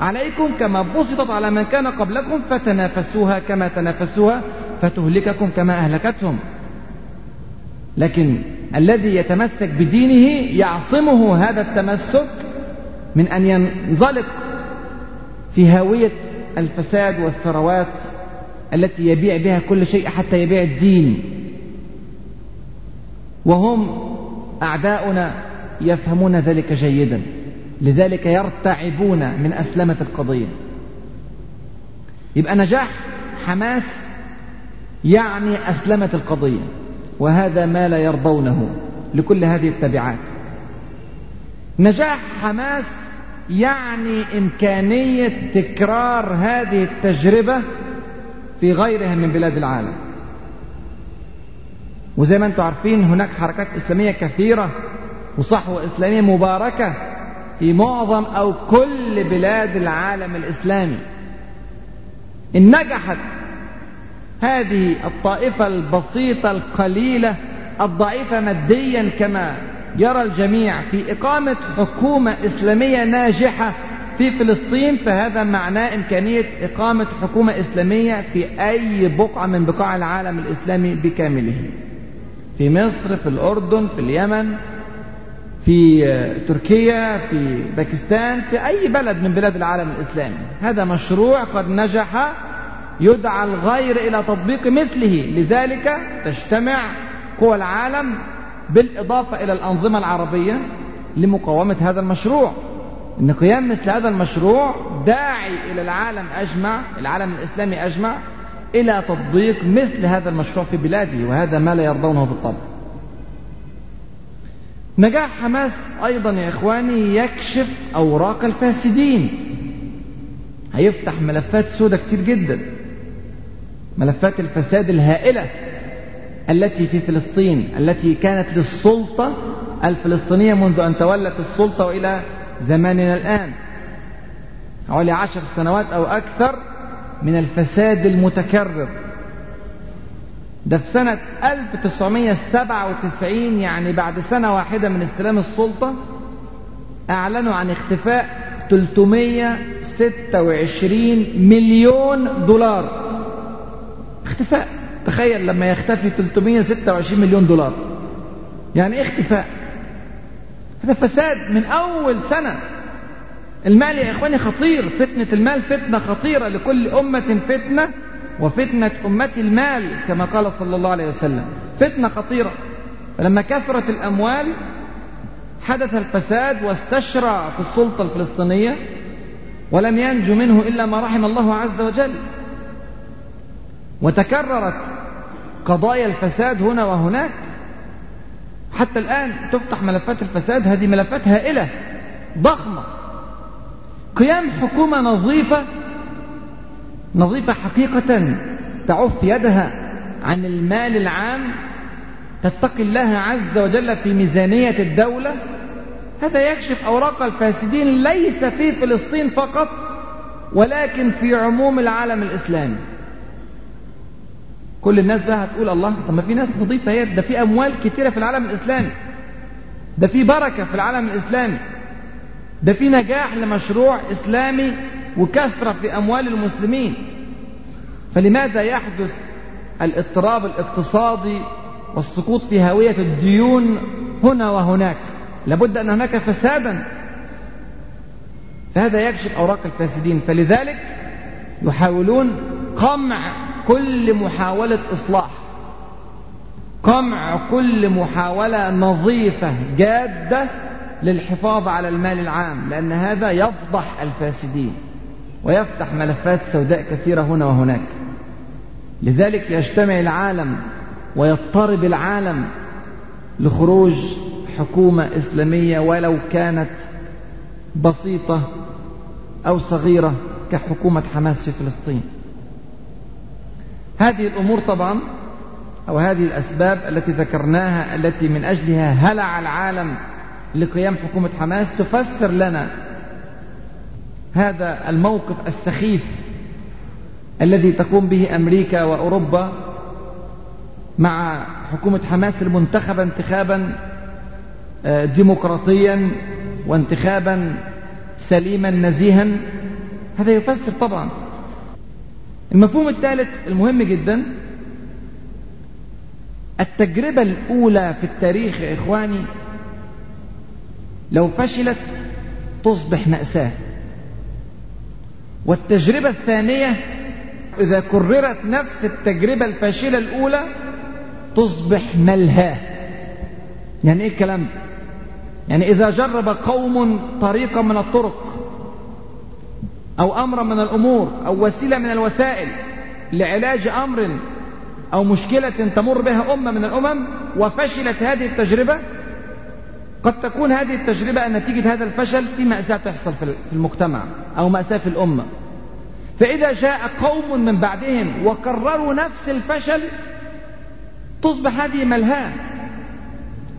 عليكم كما بسطت على من كان قبلكم فتنافسوها كما تنافسوها فتهلككم كما أهلكتهم. لكن الذي يتمسك بدينه يعصمه هذا التمسك من أن ينزلق في هاوية الفساد والثروات التي يبيع بها كل شيء حتى يبيع الدين. وهم أعداؤنا يفهمون ذلك جيدا. لذلك يرتعبون من أسلمة القضية. يبقى نجاح حماس يعني أسلمت القضية. وهذا ما لا يرضونه لكل هذه التبعات. نجاح حماس يعني إمكانية تكرار هذه التجربة في غيرها من بلاد العالم. وزي ما أنتم عارفين هناك حركات إسلامية كثيرة وصحوة إسلامية مباركة في معظم أو كل بلاد العالم الإسلامي. إن نجحت هذه الطائفة البسيطة القليلة الضعيفة ماديا كما يرى الجميع في إقامة حكومة إسلامية ناجحة في فلسطين فهذا معناه إمكانية إقامة حكومة إسلامية في أي بقعة من بقاع العالم الإسلامي بكامله. في مصر في الأردن في اليمن في تركيا في باكستان في أي بلد من بلاد العالم الإسلامي. هذا مشروع قد نجح يدعى الغير إلى تطبيق مثله. لذلك تجتمع قوى العالم بالإضافة إلى الأنظمة العربية لمقاومة هذا المشروع. إن قيام مثل هذا المشروع داعي إلى العالم أجمع العالم الإسلامي أجمع إلى تطبيق مثل هذا المشروع في بلاده وهذا ما لا يرضونه بالطبع. نجاح حماس أيضا يا إخواني يكشف أوراق الفاسدين. هيفتح ملفات سودة كتير جدا. ملفات الفساد الهائلة التي في فلسطين التي كانت للسلطة الفلسطينية منذ أن تولت السلطة وإلى زماننا الآن. حوالي عشر سنوات أو أكثر من الفساد المتكرر. ده في سنة 1997 يعني بعد سنة واحدة من استلام السلطة أعلنوا عن اختفاء 326 مليون دولار. اختفاء. تخيل لما يختفي 326 مليون دولار. يعني إيه اختفاء؟ هذا فساد من أول سنة. المال يا إخواني خطير. فتنة المال فتنة خطيرة لكل أمة فتنة وفتنة أمتي المال كما قال صلى الله عليه وسلم. فتنة خطيرة. فلما كثرت الأموال حدث الفساد واستشرى في السلطة الفلسطينية ولم ينجو منه إلا ما رحم الله عز وجل. وتكررت قضايا الفساد هنا وهناك. حتى الآن تفتح ملفات الفساد هذه ملفات هائلة ضخمة. قيام حكومة نظيفة نظيفة حقيقة تعف يدها عن المال العام تتقي الله عز وجل في ميزانية الدولة. هذا يكشف أوراق الفاسدين ليس في فلسطين فقط ولكن في عموم العالم الإسلامي. كل الناس بقى هتقول الله طب ما في ناس نظيفة هي ده في أموال كتيرة في العالم الإسلامي. ده في بركة في العالم الإسلامي. ده في نجاح لمشروع إسلامي وكثرة في أموال المسلمين. فلماذا يحدث الاضطراب الاقتصادي والسقوط في هوية الديون هنا وهناك؟ لابد أن هناك فسادا. فهذا يكشف أوراق الفاسدين. فلذلك يحاولون قمع كل محاولة إصلاح. قمع كل محاولة نظيفة جادة للحفاظ على المال العام لأن هذا يفضح الفاسدين ويفتح ملفات سوداء كثيرة هنا وهناك. لذلك يجتمع العالم ويضطرب العالم لخروج حكومة إسلامية ولو كانت بسيطة أو صغيرة كحكومة حماس في فلسطين. هذه الأمور طبعا أو هذه الأسباب التي ذكرناها التي من أجلها هلع العالم لقيام حكومة حماس تفسر لنا هذا الموقف السخيف الذي تقوم به أمريكا وأوروبا مع حكومة حماس المنتخبة انتخابا آه، ديمقراطيا وانتخابا سليما نزيها. هذا يفسر طبعا المفهوم الثالث المهم جدا التجربة الأولى في التاريخ يا إخواني لو فشلت تصبح مأساة. والتجربة الثانية إذا كررت نفس التجربة الفاشلة الأولى تصبح ملهاة. يعني إيه الكلام؟ ده يعني إذا جرب قوم طريقا من الطرق أو أمرا من الأمور أو وسيلة من الوسائل لعلاج أمر أو مشكلة تمر بها أمة من الأمم وفشلت هذه التجربة؟ قد تكون هذه التجربة نتيجة هذا الفشل في مأساة تحصل في المجتمع أو مأساة في الأمة. فإذا جاء قوم من بعدهم وكرروا نفس الفشل تصبح هذه ملهاة.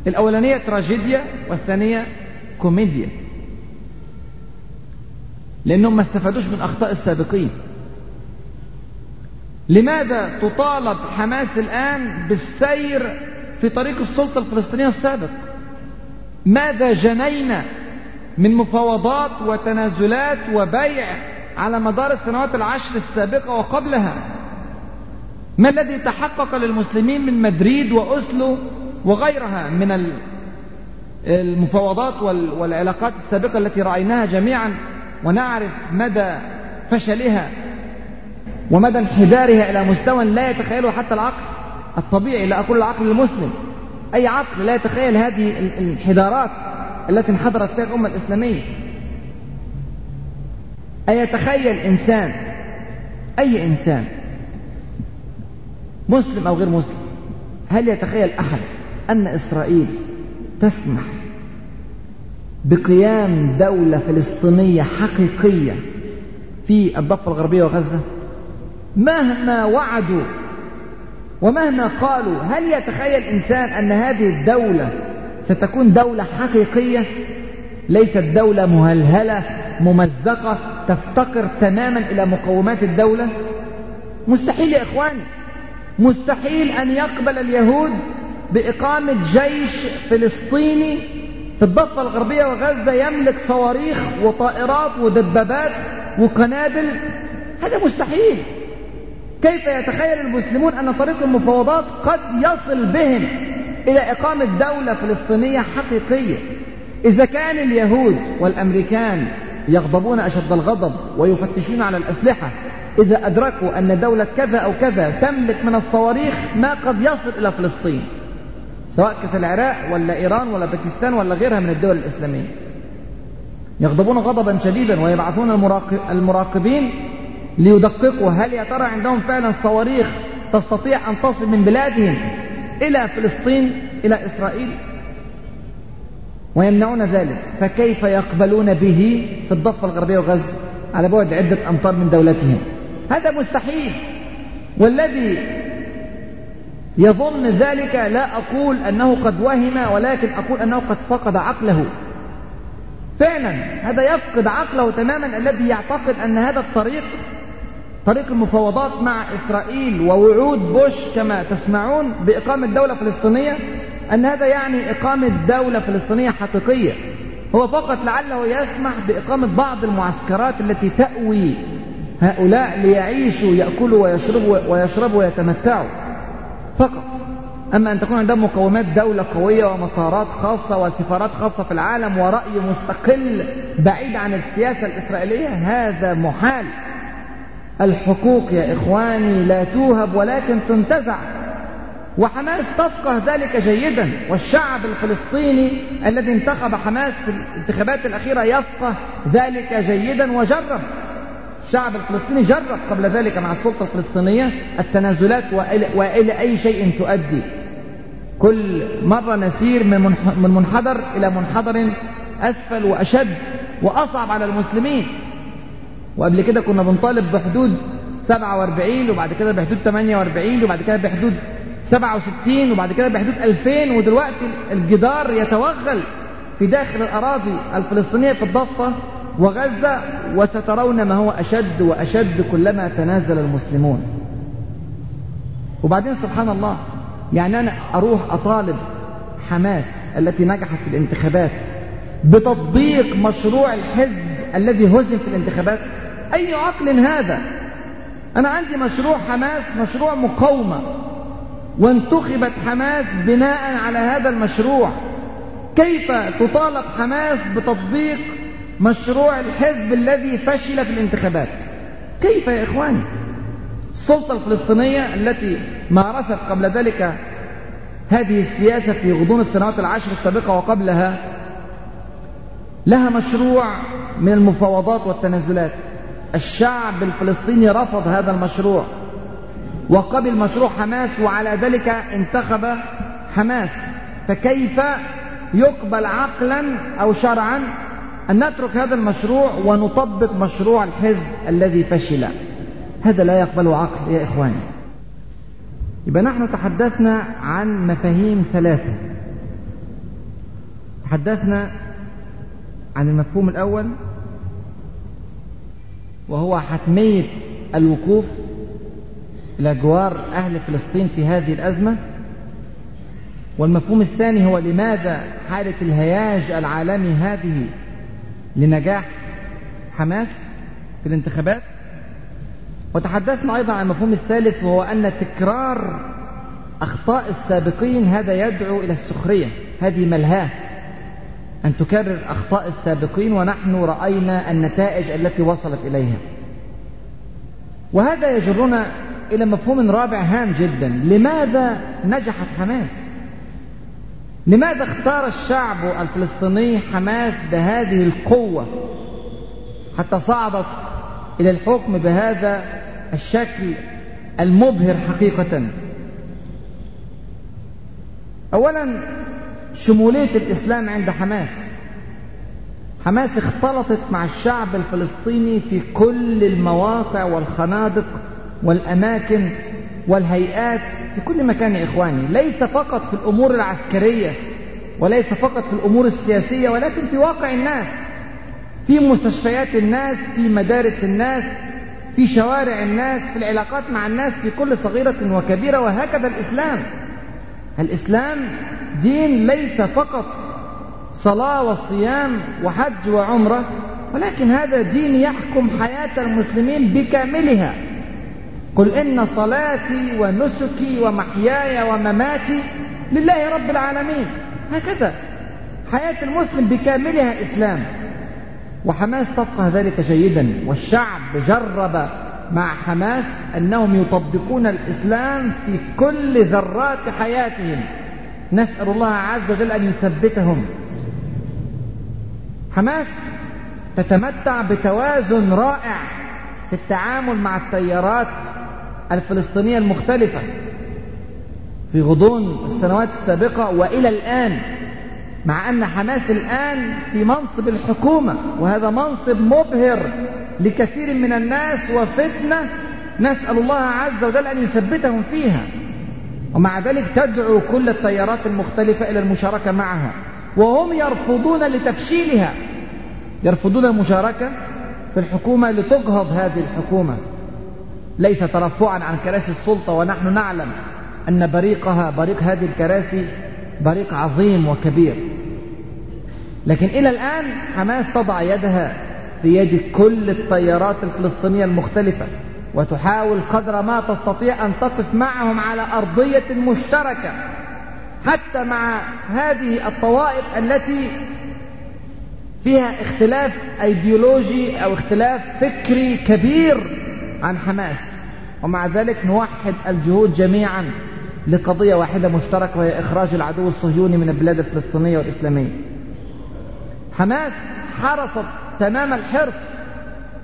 الأولانية تراجيديا والثانية كوميديا. لأنهم ما استفادوش من أخطاء السابقين. لماذا تطالب حماس الآن بالسير في طريق السلطة الفلسطينية السابق؟ ماذا جنينا من مفاوضات وتنازلات وبيع على مدار السنوات العشر السابقة وقبلها؟ ما الذي تحقق للمسلمين من مدريد وأسلو وغيرها من المفاوضات والعلاقات السابقة التي رأيناها جميعا؟ ونعرف مدى فشلها ومدى انحدارها إلى مستوى لا يتخيله حتى العقل الطبيعي لا أقول العقل المسلم. أي عقل لا يتخيل هذه الانحدارات التي انحدرت فيها الأمة الإسلامية. أن يتخيل إنسان أي إنسان مسلم أو غير مسلم هل يتخيل أحد أن إسرائيل تسمح بقيام دولة فلسطينية حقيقية في الضفة الغربية وغزة مهما وعدوا ومهما قالوا هل يتخيل إنسان أن هذه الدولة ستكون دولة حقيقية؟ ليست دولة مهلهلة ممزقة تفتقر تماما إلى مقومات الدولة؟ مستحيل يا إخواني. مستحيل أن يقبل اليهود بإقامة جيش فلسطيني في الضفة الغربية وغزة يملك صواريخ وطائرات ودبابات وقنابل. هذا مستحيل. كيف يتخيل المسلمون أن طريق المفاوضات قد يصل بهم إلى إقامة دولة فلسطينية حقيقية؟ إذا كان اليهود والأمريكان يغضبون أشد الغضب ويفتشون على الأسلحة إذا أدركوا أن دولة كذا أو كذا تملك من الصواريخ ما قد يصل إلى فلسطين. سواء كانت العراق ولا إيران ولا باكستان ولا غيرها من الدول الإسلامية. يغضبون غضبا شديدا ويبعثون المراقبين ليدققوا هل يا ترى عندهم فعلا صواريخ تستطيع أن تصل من بلادهم إلى فلسطين إلى إسرائيل؟ ويمنعون ذلك. فكيف يقبلون به في الضفة الغربية وغزة؟ على بعد عدة أمتار من دولتهم. هذا مستحيل. والذي يظن ذلك لا أقول أنه قد وهم ولكن أقول أنه قد فقد عقله. فعلا هذا يفقد عقله تماما الذي يعتقد أن هذا الطريق طريق المفاوضات مع إسرائيل ووعود بوش كما تسمعون بإقامة دولة فلسطينية أن هذا يعني إقامة دولة فلسطينية حقيقية. هو فقط لعله يسمح بإقامة بعض المعسكرات التي تأوي هؤلاء ليعيشوا يأكلوا ويشربوا ويشربوا ويتمتعوا. فقط. أما أن تكون عندهم مقومات دولة قوية ومطارات خاصة وسفارات خاصة في العالم ورأي مستقل بعيد عن السياسة الإسرائيلية هذا محال. الحقوق يا إخواني لا توهب ولكن تنتزع. وحماس تفقه ذلك جيدا. والشعب الفلسطيني الذي انتخب حماس في الانتخابات الأخيرة يفقه ذلك جيدا وجرب. الشعب الفلسطيني جرب قبل ذلك مع السلطة الفلسطينية التنازلات وإلى أي شيء تؤدي. كل مرة نسير من منحدر إلى منحدر أسفل وأشد وأصعب على المسلمين. وقبل كده كنا بنطالب بحدود 47 وبعد كده بحدود 48 وبعد كده بحدود 67 وبعد كده بحدود 2000 ودلوقتي الجدار يتوغل في داخل الأراضي الفلسطينية في الضفة وغزة وسترون ما هو أشد وأشد كلما تنازل المسلمون. وبعدين سبحان الله يعني أنا أروح أطالب حماس التي نجحت في الانتخابات بتطبيق مشروع الحزب الذي هزم في الانتخابات؟ أي عقل هذا؟ أنا عندي مشروع حماس مشروع مقاومة. وانتخبت حماس بناء على هذا المشروع. كيف تطالب حماس بتطبيق مشروع الحزب الذي فشل في الانتخابات. كيف يا إخواني؟ السلطة الفلسطينية التي مارست قبل ذلك هذه السياسة في غضون السنوات العشر السابقة وقبلها لها مشروع من المفاوضات والتنازلات. الشعب الفلسطيني رفض هذا المشروع وقبل مشروع حماس وعلى ذلك انتخب حماس. فكيف يقبل عقلا أو شرعا أن نترك هذا المشروع ونطبق مشروع الحزب الذي فشل. هذا لا يقبل عقل يا إخواني. يبقى نحن تحدثنا عن مفاهيم ثلاثة. تحدثنا عن المفهوم الأول وهو حتمية الوقوف إلى جوار أهل فلسطين في هذه الأزمة. والمفهوم الثاني هو لماذا حالة الهياج العالمي هذه لنجاح حماس في الانتخابات. وتحدثنا أيضا عن المفهوم الثالث وهو أن تكرار أخطاء السابقين هذا يدعو إلى السخرية. هذه ملهاة. أن تكرر أخطاء السابقين ونحن رأينا النتائج التي وصلت إليها. وهذا يجرنا إلى مفهوم رابع هام جدا. لماذا نجحت حماس؟ لماذا اختار الشعب الفلسطيني حماس بهذه القوة حتى صعدت إلى الحكم بهذا الشكل المبهر حقيقة؟ أولا شمولية الإسلام عند حماس. حماس اختلطت مع الشعب الفلسطيني في كل المواقع والخنادق والأماكن والهيئات في كل مكان يا إخواني ليس فقط في الأمور العسكرية وليس فقط في الأمور السياسية ولكن في واقع الناس في مستشفيات الناس في مدارس الناس في شوارع الناس في العلاقات مع الناس في كل صغيرة وكبيرة وهكذا الإسلام. الإسلام دين ليس فقط صلاة وصيام وحج وعمرة ولكن هذا دين يحكم حياة المسلمين بكاملها. قل إن صلاتي ونسكي ومحياي ومماتي لله رب العالمين. هكذا. حياة المسلم بكاملها إسلام. وحماس تفقه ذلك جيدا. والشعب جرب مع حماس أنهم يطبقون الإسلام في كل ذرات حياتهم. نسأل الله عز وجل أن يثبتهم. حماس تتمتع بتوازن رائع في التعامل مع التيارات الفلسطينية المختلفة في غضون السنوات السابقة وإلى الآن مع أن حماس الآن في منصب الحكومة وهذا منصب مبهر لكثير من الناس وفتنة نسأل الله عز وجل أن يثبتهم فيها. ومع ذلك تدعو كل التيارات المختلفة إلى المشاركة معها. وهم يرفضون لتفشيلها. يرفضون المشاركة في الحكومة لتجهض هذه الحكومة. ليس ترفعا عن كراسي السلطة ونحن نعلم أن بريقها بريق هذه الكراسي بريق عظيم وكبير. لكن إلى الآن حماس تضع يدها في يد كل التيارات الفلسطينية المختلفة وتحاول قدر ما تستطيع أن تقف معهم على أرضية مشتركة حتى مع هذه الطوائف التي فيها اختلاف أيديولوجي أو اختلاف فكري كبير عن حماس. ومع ذلك نوحد الجهود جميعا لقضية واحدة مشتركة وهي إخراج العدو الصهيوني من البلاد الفلسطينية والإسلامية. حماس حرصت تمام الحرص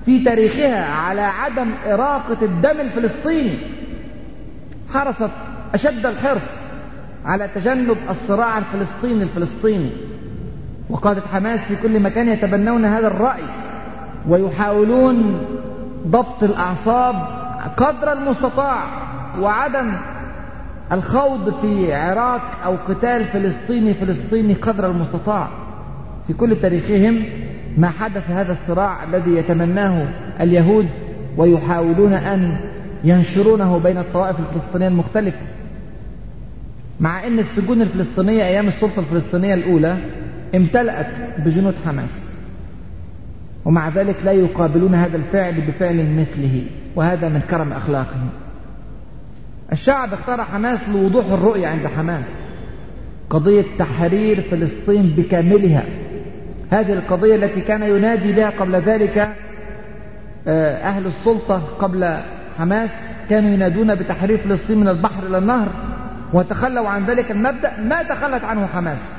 في تاريخها على عدم إراقة الدم الفلسطيني. حرصت أشد الحرص على تجنب الصراع الفلسطيني الفلسطيني. وقادة حماس في كل مكان يتبنون هذا الرأي ويحاولون ضبط الأعصاب قدر المستطاع وعدم الخوض في عراق أو قتال فلسطيني فلسطيني قدر المستطاع. في كل تاريخهم ما حدث هذا الصراع الذي يتمناه اليهود ويحاولون أن ينشرونه بين الطوائف الفلسطينية المختلفة. مع أن السجون الفلسطينية أيام السلطة الفلسطينية الأولى امتلأت بجنود حماس. ومع ذلك لا يقابلون هذا الفعل بفعل مثله وهذا من كرم أخلاقهم. الشعب اختار حماس لوضوح الرؤية عند حماس. قضية تحرير فلسطين بكاملها. هذه القضية التي كان ينادي بها قبل ذلك آه، أهل السلطة قبل حماس كانوا ينادون بتحرير فلسطين من البحر إلى النهر وتخلوا عن ذلك المبدأ ما تخلت عنه حماس.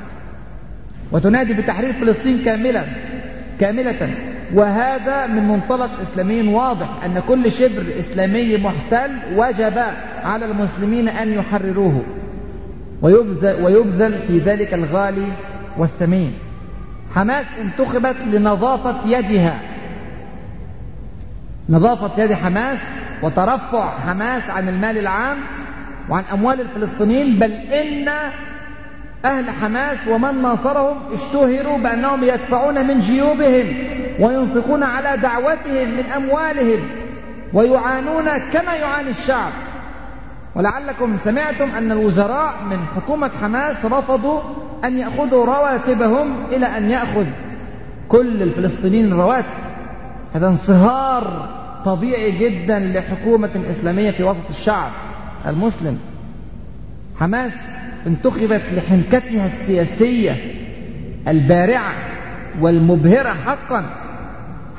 وتنادي بتحرير فلسطين كاملا كاملة. وهذا من منطلق إسلامي واضح أن كل شبر إسلامي محتل وجب على المسلمين أن يحرروه. ويبذل, ويبذل في ذلك الغالي والثمين. حماس انتخبت لنظافة يدها. نظافة يد حماس وترفع حماس عن المال العام وعن أموال الفلسطينيين بل إن أهل حماس ومن ناصرهم اشتهروا بأنهم يدفعون من جيوبهم وينفقون على دعوتهم من أموالهم ويعانون كما يعاني الشعب. ولعلكم سمعتم أن الوزراء من حكومة حماس رفضوا أن يأخذوا رواتبهم إلى أن يأخذ كل الفلسطينيين الرواتب هذا انصهار طبيعي جدا لحكومة إسلامية في وسط الشعب المسلم. حماس انتخبت لحنكتها السياسية البارعة والمبهرة حقا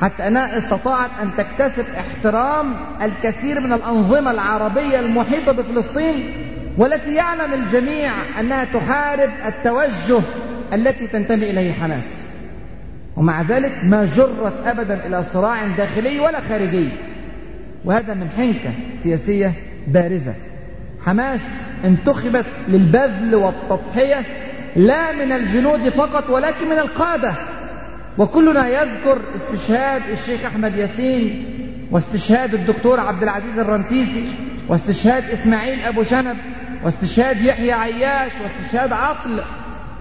حتى أنها استطاعت أن تكتسب احترام الكثير من الأنظمة العربية المحيطة بفلسطين والتي يعلم الجميع أنها تحارب التوجه التي تنتمي إليه حماس. ومع ذلك ما جرت أبدا إلى صراع داخلي ولا خارجي وهذا من حنكة سياسية بارزة. حماس انتخبت للبذل والتضحية لا من الجنود فقط ولكن من القادة. وكلنا يذكر استشهاد الشيخ أحمد ياسين واستشهاد الدكتور عبد العزيز الرنتيسي واستشهاد إسماعيل أبو شنب واستشهاد يحيى عياش واستشهاد عقل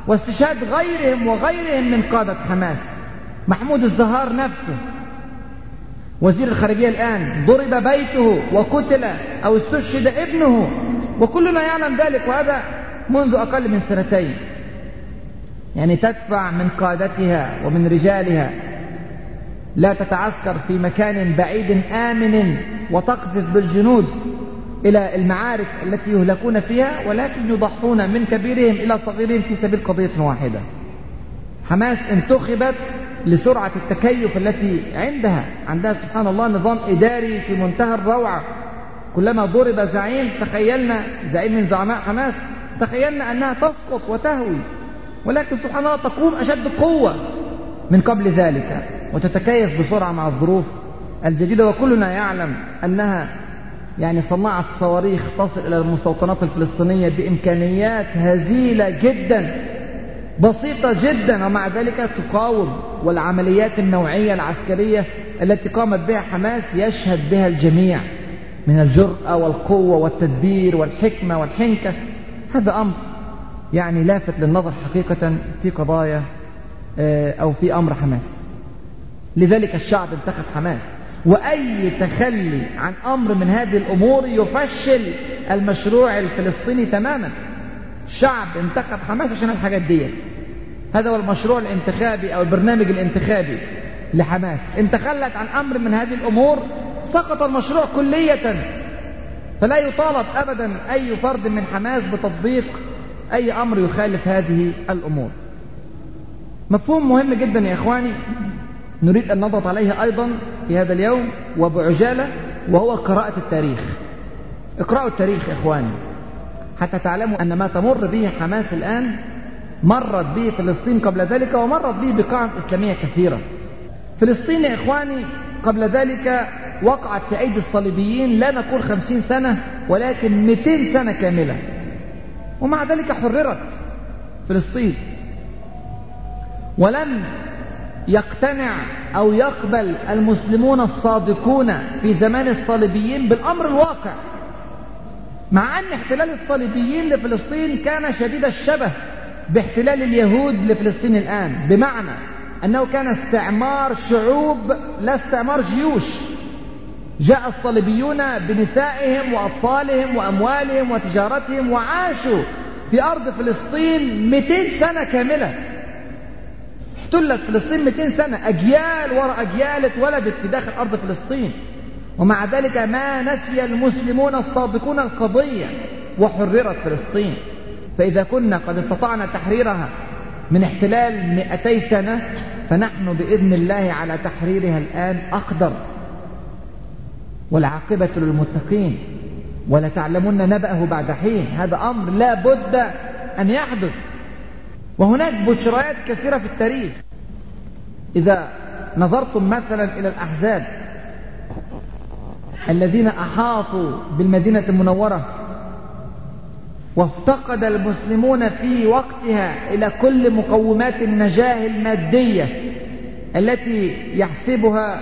واستشهاد غيرهم وغيرهم من قادة حماس. محمود الزهار نفسه وزير الخارجية الآن ضرب بيته وقتل أو استشهد ابنه. وكلنا يعلم ذلك وهذا منذ أقل من سنتين. يعني تدفع من قادتها ومن رجالها. لا تتعسكر في مكان بعيد آمن وتقذف بالجنود إلى المعارك التي يهلكون فيها ولكن يضحون من كبيرهم إلى صغيرهم في سبيل قضية واحدة. حماس انتخبت لسرعة التكيف التي عندها. عندها سبحان الله نظام إداري في منتهى الروعة. كلما ضرب زعيم تخيلنا زعيم من زعماء حماس تخيلنا أنها تسقط وتهوي. ولكن سبحان الله تقوم أشد قوة من قبل ذلك وتتكيف بسرعة مع الظروف الجديدة. وكلنا يعلم أنها يعني صنعت صواريخ تصل إلى المستوطنات الفلسطينية بإمكانيات هزيلة جدا بسيطة جدا ومع ذلك تقاوم والعمليات النوعية العسكرية التي قامت بها حماس يشهد بها الجميع. من الجرأة والقوة والتدبير والحكمة والحنكة. هذا أمر يعني لافت للنظر حقيقة في قضايا أو في أمر حماس. لذلك الشعب انتخب حماس. وأي تخلي عن أمر من هذه الأمور يفشل المشروع الفلسطيني تماما. الشعب انتخب حماس عشان الحاجات ديت. هذا هو المشروع الانتخابي أو البرنامج الانتخابي. لحماس. ان تخلت عن أمر من هذه الأمور سقط المشروع كلية. فلا يطالب أبدا أي فرد من حماس بتطبيق أي أمر يخالف هذه الأمور. مفهوم مهم جدا يا إخواني نريد أن نضغط عليه أيضا في هذا اليوم وبعجالة وهو قراءة التاريخ. اقرأوا التاريخ يا إخواني حتى تعلموا أن ما تمر به حماس الآن مرت به فلسطين قبل ذلك ومرت به بقاع إسلامية كثيرة. فلسطين يا إخواني قبل ذلك وقعت في أيدي الصليبيين لا نقول خمسين سنة ولكن مئتين سنة كاملة. ومع ذلك حررت فلسطين. ولم يقتنع أو يقبل المسلمون الصادقون في زمان الصليبيين بالأمر الواقع مع أن احتلال الصليبيين لفلسطين كان شديد الشبه باحتلال اليهود لفلسطين الآن. بمعنى أنه كان استعمار شعوب لا استعمار جيوش. جاء الصليبيون بنسائهم وأطفالهم وأموالهم وتجارتهم وعاشوا في أرض فلسطين 200 سنة كاملة. احتلت فلسطين 200 سنة أجيال وراء أجيال اتولدت في داخل أرض فلسطين. ومع ذلك ما نسي المسلمون الصادقون القضية وحررت فلسطين. فإذا كنا قد استطعنا تحريرها من احتلال 200 سنة فنحن بإذن الله على تحريرها الآن أقدر. والعاقبة للمتقين ولتعلمن نبأه بعد حين. هذا أمر لا بد أن يحدث. وهناك بشريات كثيرة في التاريخ. إذا نظرتم مثلا إلى الأحزاب الذين أحاطوا بالمدينة المنورة وافتقد المسلمون في وقتها إلى كل مقومات النجاة المادية التي يحسبها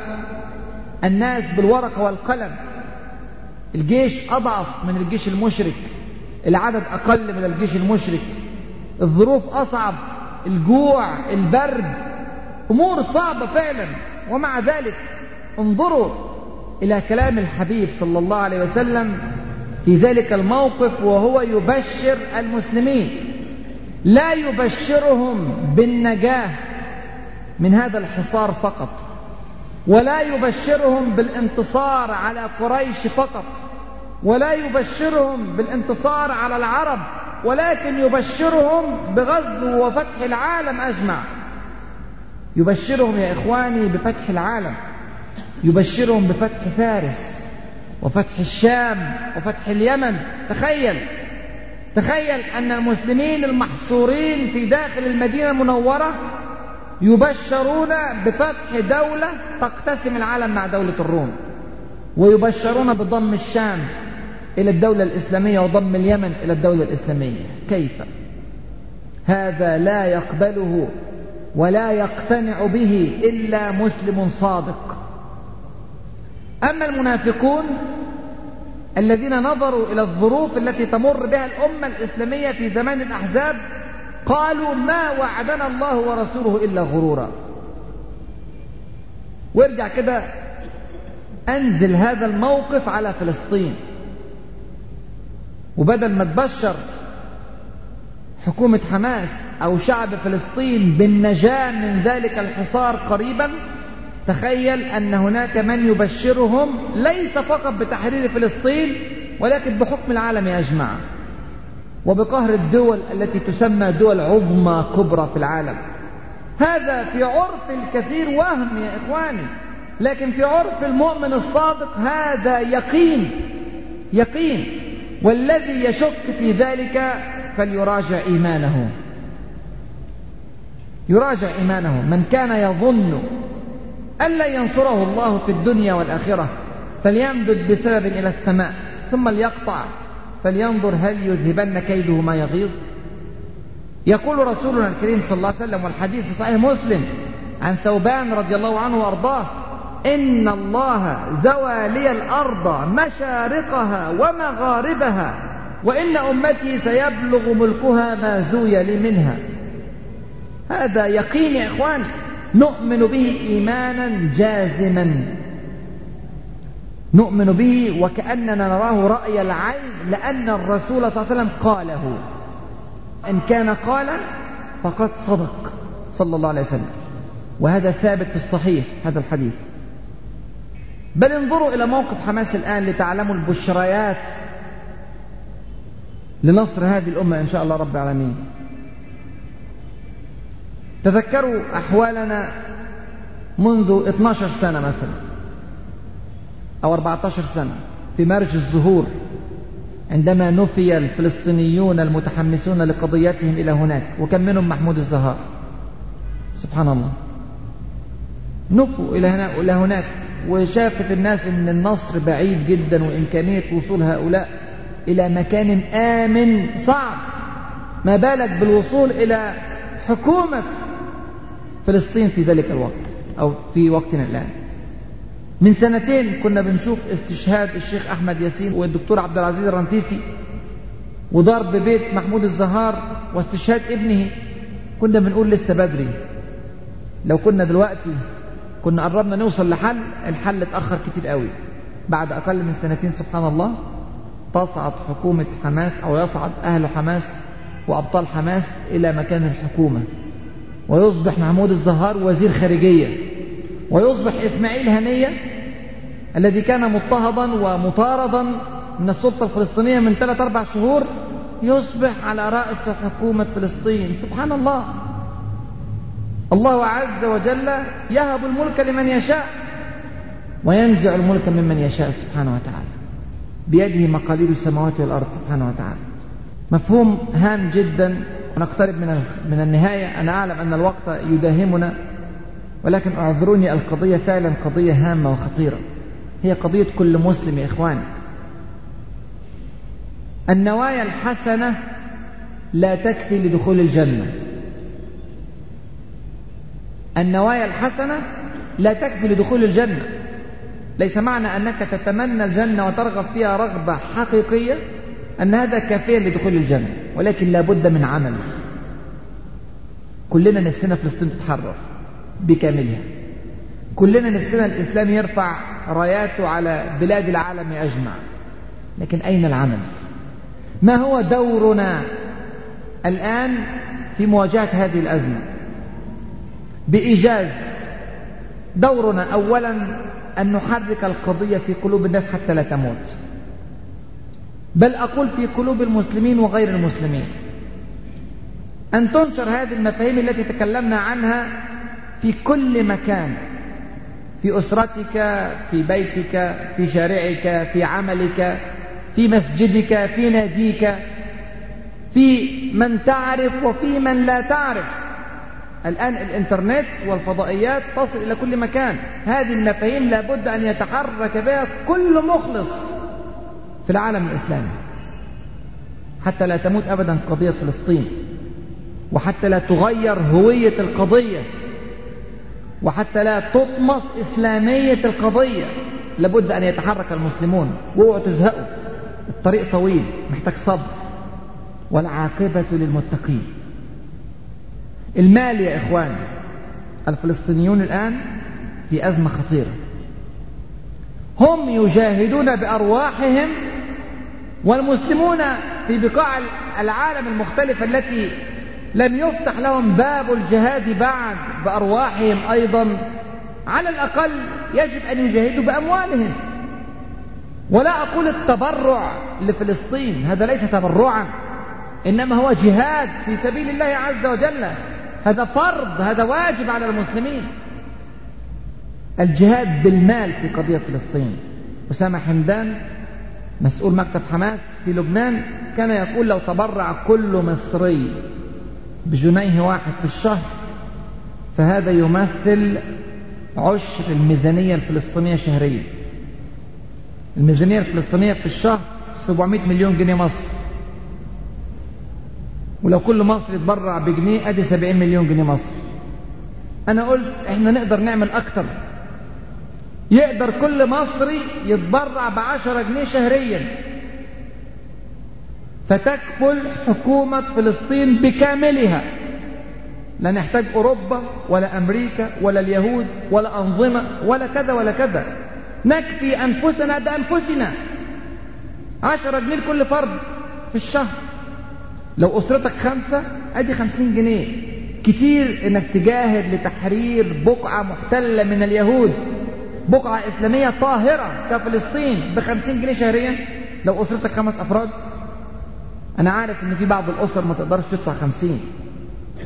الناس بالورقة والقلم. الجيش أضعف من الجيش المشرك العدد أقل من الجيش المشرك الظروف أصعب الجوع البرد أمور صعبة فعلا. ومع ذلك انظروا إلى كلام الحبيب صلى الله عليه وسلم في ذلك الموقف وهو يبشر المسلمين. لا يبشرهم بالنجاة من هذا الحصار فقط ولا يبشرهم بالانتصار على قريش فقط ولا يبشرهم بالانتصار على العرب ولكن يبشرهم بغزو وفتح العالم أجمع. يبشرهم يا إخواني بفتح العالم يبشرهم بفتح فارس. وفتح الشام وفتح اليمن. تخيل. تخيل أن المسلمين المحصورين في داخل المدينة المنورة يبشرون بفتح دولة تقتسم العالم مع دولة الروم ويبشرون بضم الشام إلى الدولة الإسلامية وضم اليمن إلى الدولة الإسلامية. كيف؟ هذا لا يقبله ولا يقتنع به إلا مسلم صادق. أما المنافقون الذين نظروا إلى الظروف التي تمر بها الأمة الإسلامية في زمان الأحزاب قالوا ما وعدنا الله ورسوله إلا غرورا. وارجع كده أنزل هذا الموقف على فلسطين. وبدل ما تبشر حكومة حماس أو شعب فلسطين بالنجاة من ذلك الحصار قريبا تخيل أن هناك من يبشرهم ليس فقط بتحرير فلسطين ولكن بحكم العالم أجمع وبقهر الدول التي تسمى دول عظمى كبرى في العالم. هذا في عرف الكثير وهم يا إخواني لكن في عرف المؤمن الصادق هذا يقين يقين. والذي يشك في ذلك فليراجع إيمانه. يراجع إيمانه. من كان يظن أن لن ينصره الله في الدنيا والآخرة فليمدد بسبب إلى السماء ثم ليقطع فلينظر هل يذهبن كيده ما يغيظ. يقول رسولنا الكريم صلى الله عليه وسلم والحديث في صحيح مسلم عن ثوبان رضي الله عنه وأرضاه إن الله زوى لي الأرض مشارقها ومغاربها وإن أمتي سيبلغ ملكها ما زوي لي منها. هذا يقين يا إخواني. نؤمن به إيمانا جازما. نؤمن به وكأننا نراه رأي العين لأن الرسول صلى الله عليه وسلم قاله. إن كان قالا فقد صدق صلى الله عليه وسلم. وهذا ثابت في الصحيح هذا الحديث. بل انظروا إلى موقف حماس الآن لتعلموا البشريات لنصر هذه الأمة إن شاء الله رب العالمين. تذكروا أحوالنا منذ 12 سنة مثلا أو 14 سنة في مرج الزهور عندما نفي الفلسطينيون المتحمسون لقضيتهم إلى هناك وكم منهم محمود الزهار؟ سبحان الله. نفوا إلى هنا إلى هناك وشافت الناس أن النصر بعيد جدا وإمكانية وصول هؤلاء إلى مكان آمن صعب ما بالك بالوصول إلى حكومة فلسطين في ذلك الوقت أو في وقتنا الآن. من سنتين كنا بنشوف استشهاد الشيخ أحمد ياسين والدكتور عبد العزيز الرنتيسي وضرب بيت محمود الزهار واستشهاد ابنه. كنا بنقول لسه بدري. لو كنا دلوقتي كنا قربنا نوصل لحل الحل اتأخر كتير قوي. بعد أقل من سنتين سبحان الله تصعد حكومة حماس أو يصعد أهل حماس وأبطال حماس إلى مكان الحكومة. ويصبح محمود الزهار وزير خارجية. ويصبح إسماعيل هنية الذي كان مضطهدا ومطاردا من السلطة الفلسطينية من ثلاث أربع شهور يصبح على رأس حكومة فلسطين. سبحان الله. الله عز وجل يهب الملك لمن يشاء وينزع الملك ممن يشاء سبحانه وتعالى. بيده مقاليد السماوات والأرض سبحانه وتعالى. مفهوم هام جدا. نقترب من من النهاية. أنا أعلم أن الوقت يداهمنا ولكن أعذروني القضية فعلا قضية هامة وخطيرة. هي قضية كل مسلم يا إخواني النوايا الحسنة لا تكفي لدخول الجنة. النوايا الحسنة لا تكفي لدخول الجنة. ليس معنى أنك تتمنى الجنة وترغب فيها رغبة حقيقية. أن هذا كافيا لدخول الجنة ولكن لا بد من عمل. كلنا نفسنا فلسطين تتحرر بكاملها. كلنا نفسنا الإسلام يرفع راياته على بلاد العالم أجمع. لكن أين العمل؟ ما هو دورنا الآن في مواجهة هذه الأزمة؟ بإيجاز دورنا أولا أن نحرك القضية في قلوب الناس حتى لا تموت. بل أقول في قلوب المسلمين وغير المسلمين. أن تنشر هذه المفاهيم التي تكلمنا عنها في كل مكان في أسرتك في بيتك في شارعك في عملك في مسجدك في ناديك في من تعرف وفي من لا تعرف. الآن الإنترنت والفضائيات تصل إلى كل مكان. هذه المفاهيم لابد أن يتحرك بها كل مخلص. في العالم الإسلامي. حتى لا تموت أبدا قضية فلسطين. وحتى لا تغير هوية القضية. وحتى لا تطمس إسلامية القضية. لابد أن يتحرك المسلمون واوعوا تزهقوا الطريق طويل محتاج صبر. والعاقبة للمتقين. المال يا إخوان الفلسطينيون الآن في أزمة خطيرة. هم يجاهدون بأرواحهم والمسلمون في بقاع العالم المختلفة التي لم يفتح لهم باب الجهاد بعد بأرواحهم أيضا. على الأقل يجب أن يجاهدوا بأموالهم. ولا أقول التبرع لفلسطين هذا ليس تبرعا إنما هو جهاد في سبيل الله عز وجل. هذا فرض هذا واجب على المسلمين. الجهاد بالمال في قضية فلسطين. أسامة حمدان مسؤول مكتب حماس في لبنان كان يقول لو تبرع كل مصري بجنيه واحد في الشهر فهذا يمثل عشر الميزانية الفلسطينية شهريا. الميزانية الفلسطينية في الشهر 700 مليون جنيه مصري. ولو كل مصري يتبرع بجنيه أدي 70 مليون جنيه مصري. أنا قلت إحنا نقدر نعمل أكتر. يقدر كل مصري يتبرع بعشرة جنيه شهريا. فتكفل حكومة فلسطين بكاملها. لا نحتاج أوروبا ولا أمريكا ولا اليهود ولا أنظمة ولا كذا ولا كذا. نكفي أنفسنا بأنفسنا. عشرة جنيه لكل فرد في الشهر. لو أسرتك خمسة أدي خمسين جنيه. كتير إنك تجاهد لتحرير بقعة محتلة من اليهود. بقعة إسلامية طاهرة كفلسطين بخمسين جنيه شهريا. لو أسرتك خمس أفراد أنا عارف إن في بعض الأسر ما تقدرش تدفع خمسين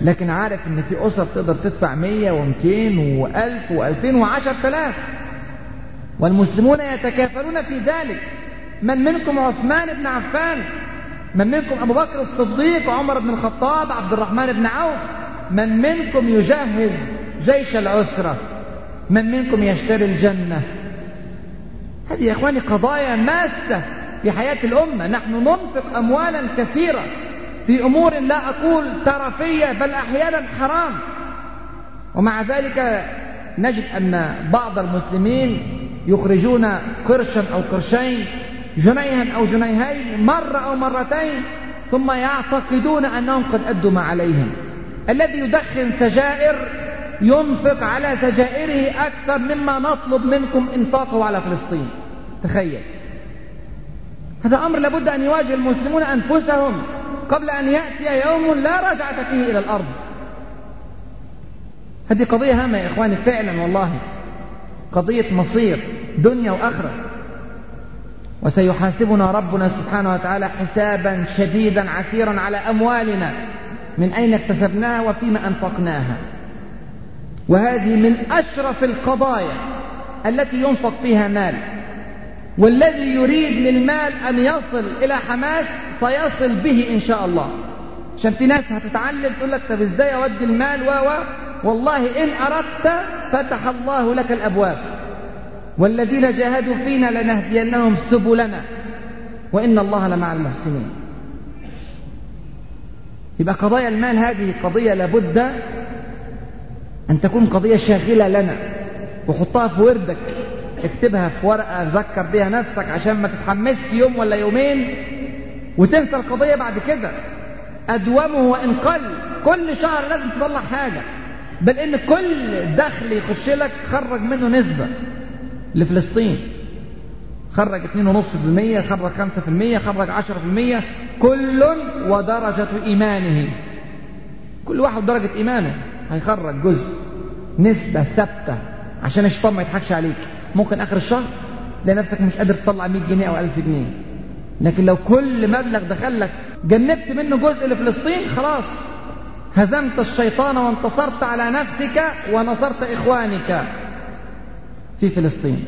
لكن عارف إن في أسر تقدر تدفع مية ومتين وألف وألفين وعشر تلاف والمسلمون يتكافلون في ذلك. من منكم عثمان بن عفان؟ من منكم أبو بكر الصديق وعمر بن الخطاب عبد الرحمن بن عوف؟ من منكم يجهز جيش العسرة؟ من منكم يشتري الجنة؟ هذه يا إخواني قضايا ماسة في حياة الأمة. نحن ننفق أموالا كثيرة في أمور لا أقول ترفية بل أحيانا حرام. ومع ذلك نجد أن بعض المسلمين يخرجون قرشا أو قرشين جنيها أو جنيهين مرة أو مرتين ثم يعتقدون أنهم قد أدوا ما عليهم. الذي يدخن سجائر ينفق على سجائره أكثر مما نطلب منكم إنفاقه على فلسطين. تخيل. هذا أمر لابد أن يواجه المسلمون أنفسهم قبل أن يأتي يوم لا رجعة فيه إلى الأرض. هذه قضية هامة يا إخواني فعلا والله. قضية مصير دنيا وآخرة. وسيحاسبنا ربنا سبحانه وتعالى حسابا شديدا عسيرا على أموالنا من أين اكتسبناها وفيما أنفقناها. وهذه من أشرف القضايا التي ينفق فيها مال. والذي يريد للمال أن يصل إلى حماس سيصل به إن شاء الله. عشان في ناس هتتعلم تقول لك طب إزاي أودي المال و و. والله إن أردت فتح الله لك الأبواب. والذين جاهدوا فينا لنهدينهم سبلنا. وإن الله لمع المحسنين. يبقى قضايا المال هذه قضية لابد أن تكون قضية شاغلة لنا. وحطها في وردك. اكتبها في ورقة ذكر بها نفسك عشان ما تتحمسش يوم ولا يومين. وتنسى القضية بعد كده. أدومه وإن قل. كل شهر لازم تطلع حاجة. بل إن كل دخل يخش لك خرج منه نسبة لفلسطين. خرج 2.5% خرج 5% خرج 10% كل ودرجة إيمانه. كل واحد درجة إيمانه. هيخرج جزء نسبة ثابتة عشان الشيطان ما يضحكش عليك. ممكن آخر الشهر تلاقي نفسك مش قادر تطلع 100 جنيه أو 1000 جنيه. لكن لو كل مبلغ دخل لك جنبت منه جزء لفلسطين خلاص. هزمت الشيطان وانتصرت على نفسك ونصرت إخوانك في فلسطين.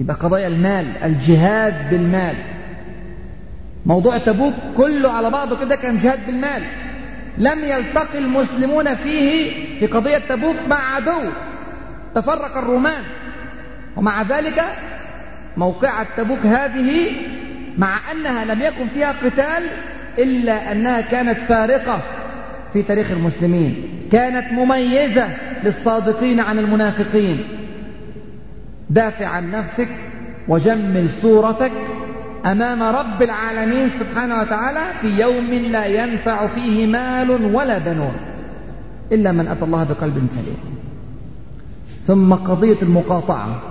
يبقى قضايا المال الجهاد بالمال. موضوع تبوك كله على بعضه كده كان جهاد بالمال. لم يلتقي المسلمون فيه في قضية تبوك مع عدو. تفرق الرومان. ومع ذلك موقعة تبوك هذه مع أنها لم يكن فيها قتال إلا أنها كانت فارقة في تاريخ المسلمين. كانت مميزة للصادقين عن المنافقين. دافع عن نفسك وجمل صورتك أمام رب العالمين سبحانه وتعالى في يوم لا ينفع فيه مال ولا بنون إلا من أتى الله بقلب سليم. ثم قضية المقاطعة.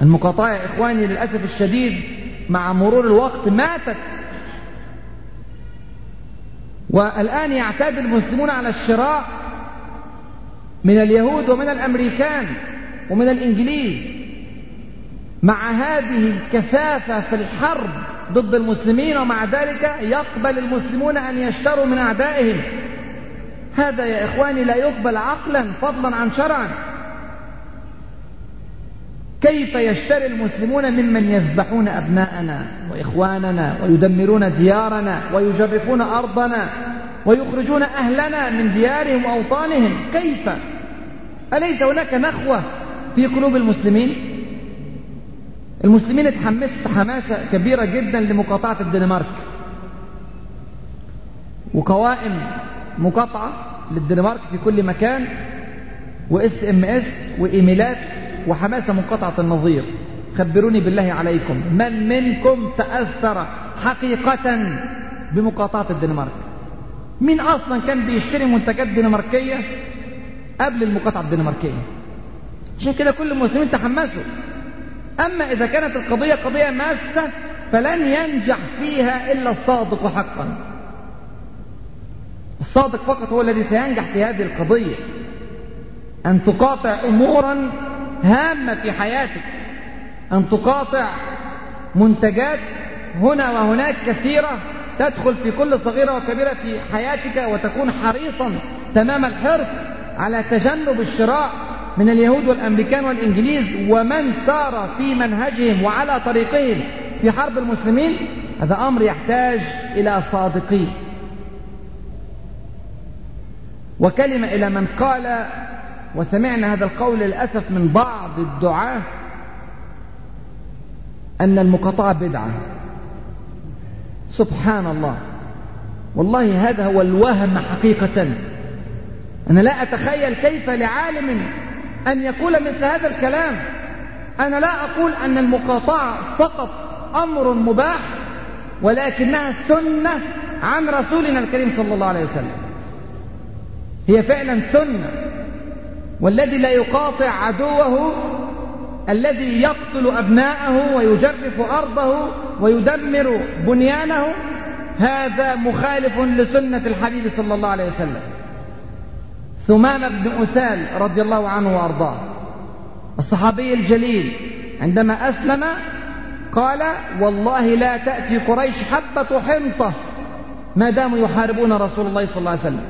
المقاطعة يا إخواني للأسف الشديد مع مرور الوقت ماتت. والآن يعتاد المسلمون على الشراء من اليهود ومن الأمريكان ومن الإنجليز. مع هذه الكثافة في الحرب ضد المسلمين ومع ذلك يقبل المسلمون أن يشتروا من أعدائهم. هذا يا إخواني لا يقبل عقلا فضلا عن شرعا. كيف يشتري المسلمون ممن يذبحون أبناءنا وإخواننا ويدمرون ديارنا ويجرفون أرضنا ويخرجون أهلنا من ديارهم وأوطانهم؟ كيف؟ أليس هناك نخوة في قلوب المسلمين؟ المسلمين اتحمست حماسة كبيرة جدا لمقاطعة الدنمارك. وقوائم مقاطعة للدنمارك في كل مكان و SMS وإيميلات وحماسة منقطعة النظير. خبروني بالله عليكم. من منكم تأثر حقيقة بمقاطعة الدنمارك؟ مين أصلا كان بيشتري منتجات دنماركية قبل المقاطعة الدنماركية؟ عشان كده كل المسلمين تحمسوا. أما إذا كانت القضية قضية ماسة فلن ينجح فيها إلا الصادق حقا. الصادق فقط هو الذي سينجح في هذه القضية. أن تقاطع أمورا هامة في حياتك. أن تقاطع منتجات هنا وهناك كثيرة تدخل في كل صغيرة وكبيرة في حياتك وتكون حريصا تمام الحرص على تجنب الشراء. من اليهود والأمريكان والإنجليز ومن سار في منهجهم وعلى طريقهم في حرب المسلمين هذا أمر يحتاج إلى صادقين. وكلمة إلى من قال وسمعنا هذا القول للأسف من بعض الدعاة أن المقاطعة بدعة. سبحان الله. والله هذا هو الوهم حقيقة. أنا لا أتخيل كيف لعالم أن يقول مثل هذا الكلام. أنا لا أقول أن المقاطعة فقط أمر مباح ولكنها سنة عن رسولنا الكريم صلى الله عليه وسلم. هي فعلا سنة والذي لا يقاطع عدوه الذي يقتل أبناءه ويجرف أرضه ويدمر بنيانه هذا مخالف لسنة الحبيب صلى الله عليه وسلم. ثمام بن أثال رضي الله عنه وأرضاه. الصحابي الجليل عندما أسلم قال والله لا تأتي قريش حبة حنطة. ما داموا يحاربون رسول الله صلى الله عليه وسلم.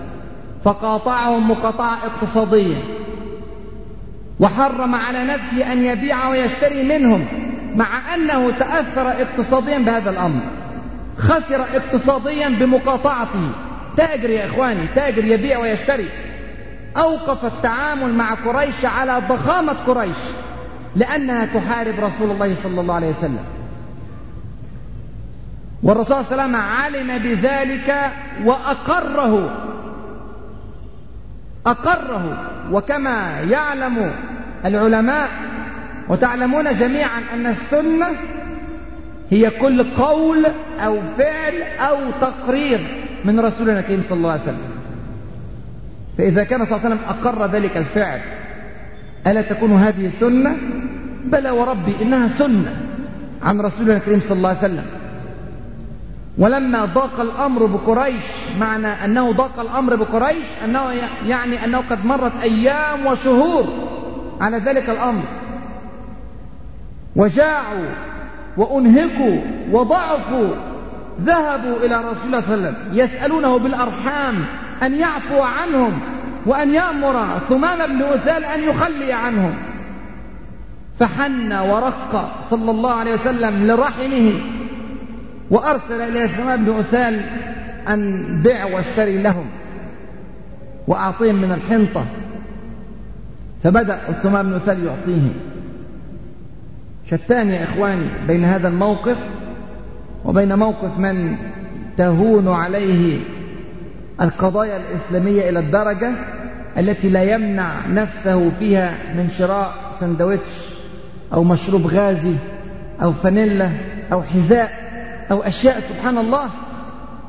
فقاطعهم مقاطعة اقتصادية. وحرم على نفسه أن يبيع ويشتري منهم مع أنه تأثر اقتصاديا بهذا الأمر. خسر اقتصاديا بمقاطعته. تاجر يا إخواني تاجر يبيع ويشتري. أوقف التعامل مع قريش على ضخامة قريش لأنها تحارب رسول الله صلى الله عليه وسلم. والرسول صلى الله عليه وسلم علم بذلك وأقره أقره. وكما يعلم العلماء وتعلمون جميعا أن السنة هي كل قول أو فعل أو تقرير من رسولنا الكريم صلى الله عليه وسلم. فإذا كان صلى الله عليه وسلم أقر ذلك الفعل ألا تكون هذه سنة؟ بلى وربي إنها سنة عن رسولنا الكريم صلى الله عليه وسلم. ولما ضاق الأمر بقريش معنى أنه ضاق الأمر بقريش أنه يعني أنه قد مرت أيام وشهور على ذلك الأمر. وجاعوا وأنهكوا وضعفوا ذهبوا إلى رسول الله صلى الله عليه وسلم يسألونه بالأرحام أن يعفو عنهم وأن يأمر ثمام بن أثال أن يخلي عنهم. فحن ورق صلى الله عليه وسلم لرحمه وأرسل إلى ثمام بن أثال أن بع واشتري لهم وأعطيهم من الحنطة. فبدأ الثمام بن أثال يعطيهم. شتان يا إخواني بين هذا الموقف وبين موقف من تهون عليه القضايا الإسلامية إلى الدرجة التي لا يمنع نفسه فيها من شراء سندويتش أو مشروب غازي أو فانيلا أو حذاء أو أشياء سبحان الله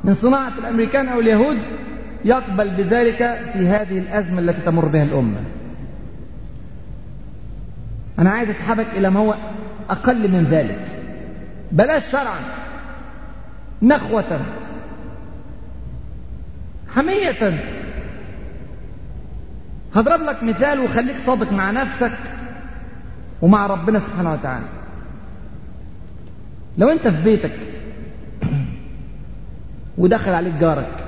من صناعة الأمريكان أو اليهود يقبل بذلك في هذه الأزمة التي تمر بها الأمة. أنا عايز أسحبك إلى ما هو أقل من ذلك. بلاش شرعا. نخوة. حمية. هضرب لك مثال وخليك صادق مع نفسك ومع ربنا سبحانه وتعالى. لو انت في بيتك ودخل عليك جارك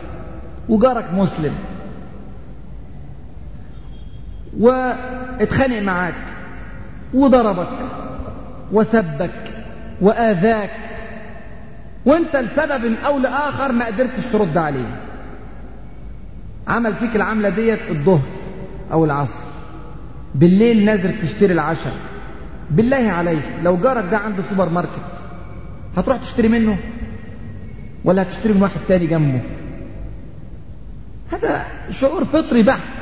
وجارك مسلم واتخانق معاك وضربك وسبك وآذاك وانت لسبب أو لآخر ما قدرتش ترد عليه. عمل فيك العملة ديت الظهر أو العصر. بالليل نازل تشتري العشاء. بالله عليك لو جارك ده عنده سوبر ماركت هتروح تشتري منه؟ ولا هتشتري من واحد تاني جنبه؟ هذا شعور فطري بحت.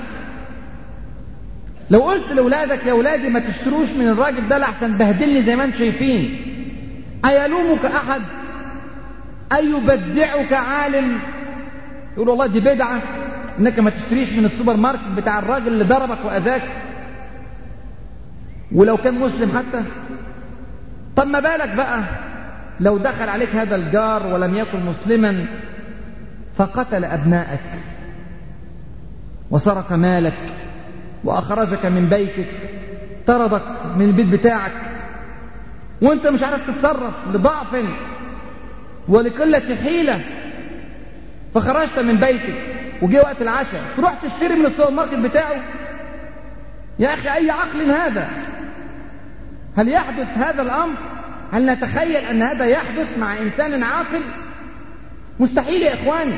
لو قلت لأولادك يا أولادي ما تشتروش من الراجل ده لحسن بهدلني زي ما أنتم شايفين. أيلومك أحد؟ أيبدعك عالم؟ يقول والله دي بدعة. انك ما تشتريش من السوبر ماركت بتاع الراجل اللي ضربك وأذاك. ولو كان مسلم حتى. طب ما بالك بقى لو دخل عليك هذا الجار ولم يكن مسلما فقتل أبنائك وسرق مالك وأخرجك من بيتك طردك من البيت بتاعك. وانت مش عارف تتصرف لضعف ولقلة حيلة فخرجت من بيتك. وجه وقت العشاء تروح تشتري من السوبر ماركت بتاعه. يا أخي أي عقل هذا؟ هل يحدث هذا الأمر؟ هل نتخيل أن هذا يحدث مع إنسان عاقل؟ مستحيل يا إخواني.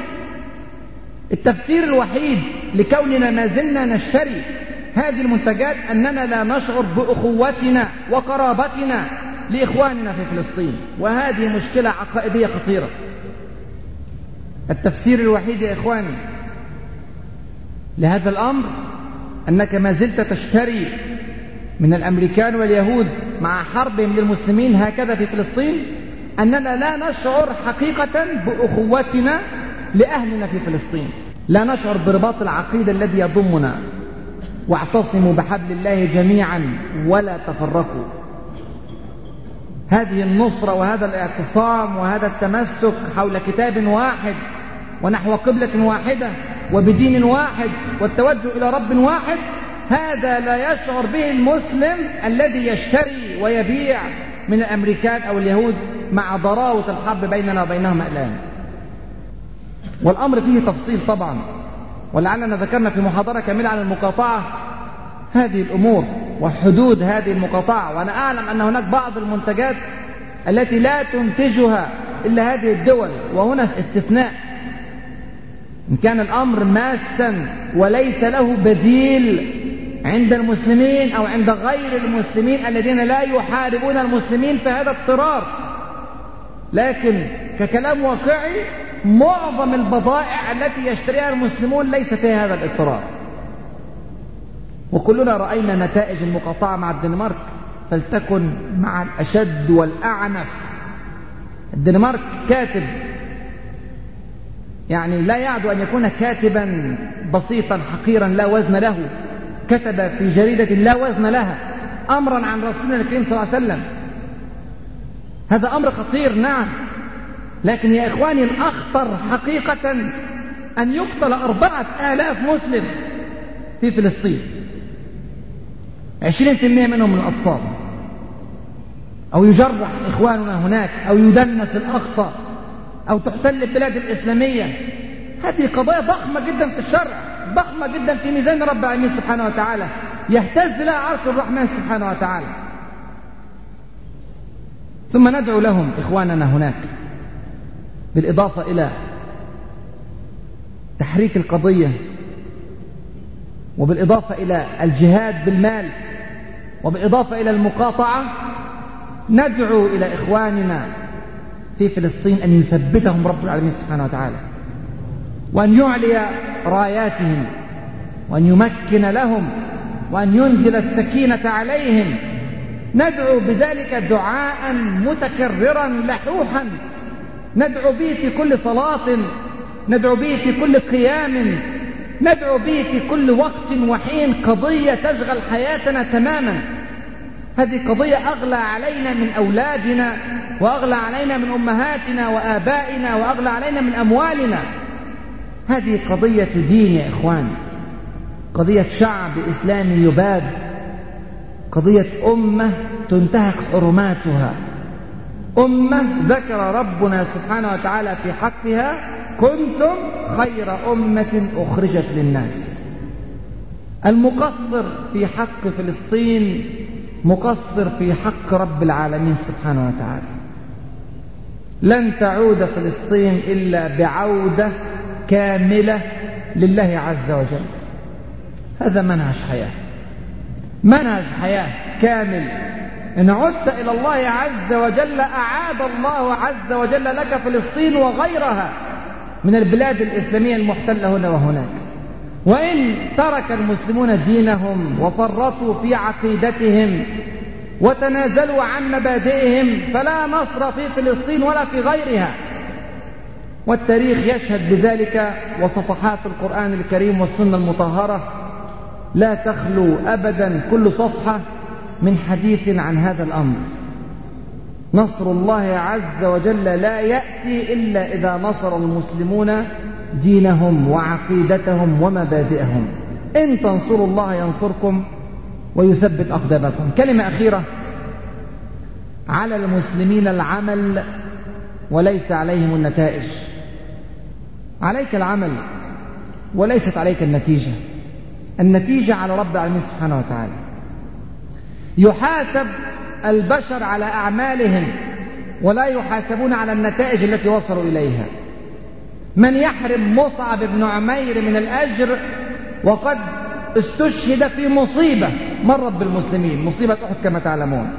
التفسير الوحيد لكوننا ما زلنا نشتري هذه المنتجات أننا لا نشعر بأخوتنا وقرابتنا لإخواننا في فلسطين وهذه مشكلة عقائدية خطيرة. التفسير الوحيد يا إخواني لهذا الأمر أنك ما زلت تشتري من الأمريكان واليهود مع حربهم للمسلمين هكذا في فلسطين أننا لا نشعر حقيقة بأخوتنا لأهلنا في فلسطين. لا نشعر برباط العقيدة الذي يضمنا. واعتصموا بحبل الله جميعا ولا تفرقوا. هذه النصرة وهذا الاعتصام وهذا التمسك حول كتاب واحد ونحو قبلة واحدة وبدين واحد والتوجه إلى رب واحد هذا لا يشعر به المسلم الذي يشتري ويبيع من الأمريكان أو اليهود مع ضراوة الحرب بيننا وبينهم الآن. والأمر فيه تفصيل طبعا ولعلنا ذكرنا في محاضرة كاملة عن المقاطعة هذه الأمور وحدود هذه المقاطعة وأنا أعلم أن هناك بعض المنتجات التي لا تنتجها إلا هذه الدول وهنا استثناء إن كان الأمر ماسا وليس له بديل عند المسلمين أو عند غير المسلمين الذين لا يحاربون المسلمين فهذا اضطرار. لكن ككلام واقعي معظم البضائع التي يشتريها المسلمون ليس فيها هذا الاضطرار. وكلنا رأينا نتائج المقاطعة مع الدنمارك. فلتكن مع الأشد والأعنف. الدنمارك كاتب يعني لا يعدو أن يكون كاتبا بسيطا حقيرا لا وزن له كتب في جريدة لا وزن لها أمرا عن رسولنا الكريم صلى الله عليه وسلم. هذا أمر خطير نعم. لكن يا إخواني الأخطر حقيقة أن يقتل أربعة آلاف مسلم في فلسطين. عشرين في المئة منهم من الأطفال. أو يجرح إخواننا هناك أو يدنس الأقصى. أو تحتل البلاد الإسلامية. هذه قضايا ضخمة جدا في الشرع ضخمة جدا في ميزان رب العالمين سبحانه وتعالى. يهتز لها عرش الرحمن سبحانه وتعالى. ثم ندعو لهم إخواننا هناك بالإضافة إلى تحريك القضية وبالإضافة إلى الجهاد بالمال وبالإضافة إلى المقاطعة ندعو إلى إخواننا في فلسطين أن يثبتهم رب العالمين سبحانه وتعالى وأن يعلي راياتهم وأن يمكن لهم وأن ينزل السكينة عليهم. ندعو بذلك دعاء متكررا لحوحا. ندعو به في كل صلاة ندعو به في كل قيام ندعو به في كل وقت وحين قضية تشغل حياتنا تماما. هذه قضية أغلى علينا من أولادنا وأغلى علينا من أمهاتنا وآبائنا وأغلى علينا من أموالنا. هذه قضية دين يا إخوان. قضية شعب إسلامي يباد. قضية أمة تنتهك حرماتها. أمة ذكر ربنا سبحانه وتعالى في حقها كنتم خير أمة أخرجت للناس. المقصر في حق فلسطين مقصر في حق رب العالمين سبحانه وتعالى. لن تعود فلسطين إلا بعودة كاملة لله عز وجل. هذا منهج حياة. منهج حياة كامل. إن عدت إلى الله عز وجل أعاد الله عز وجل لك فلسطين وغيرها من البلاد الإسلامية المحتلة هنا وهناك. وإن ترك المسلمون دينهم وفرطوا في عقيدتهم وتنازلوا عن مبادئهم فلا نصر في فلسطين ولا في غيرها. والتاريخ يشهد بذلك وصفحات القرآن الكريم والسنة المطهرة لا تخلو أبدا كل صفحة من حديث عن هذا الأمر. نصر الله عز وجل لا يأتي إلا إذا نصر المسلمون دينهم وعقيدتهم ومبادئهم. إن تنصروا الله ينصركم ويثبت أقدامكم. كلمة أخيرة. على المسلمين العمل وليس عليهم النتائج. عليك العمل وليست عليك النتيجة. النتيجة على رب العالمين سبحانه وتعالى. يحاسب البشر على أعمالهم ولا يحاسبون على النتائج التي وصلوا إليها. من يحرم مصعب بن عمير من الأجر وقد استشهد في مصيبة مرت بالمسلمين مصيبة أحد كما تعلمون.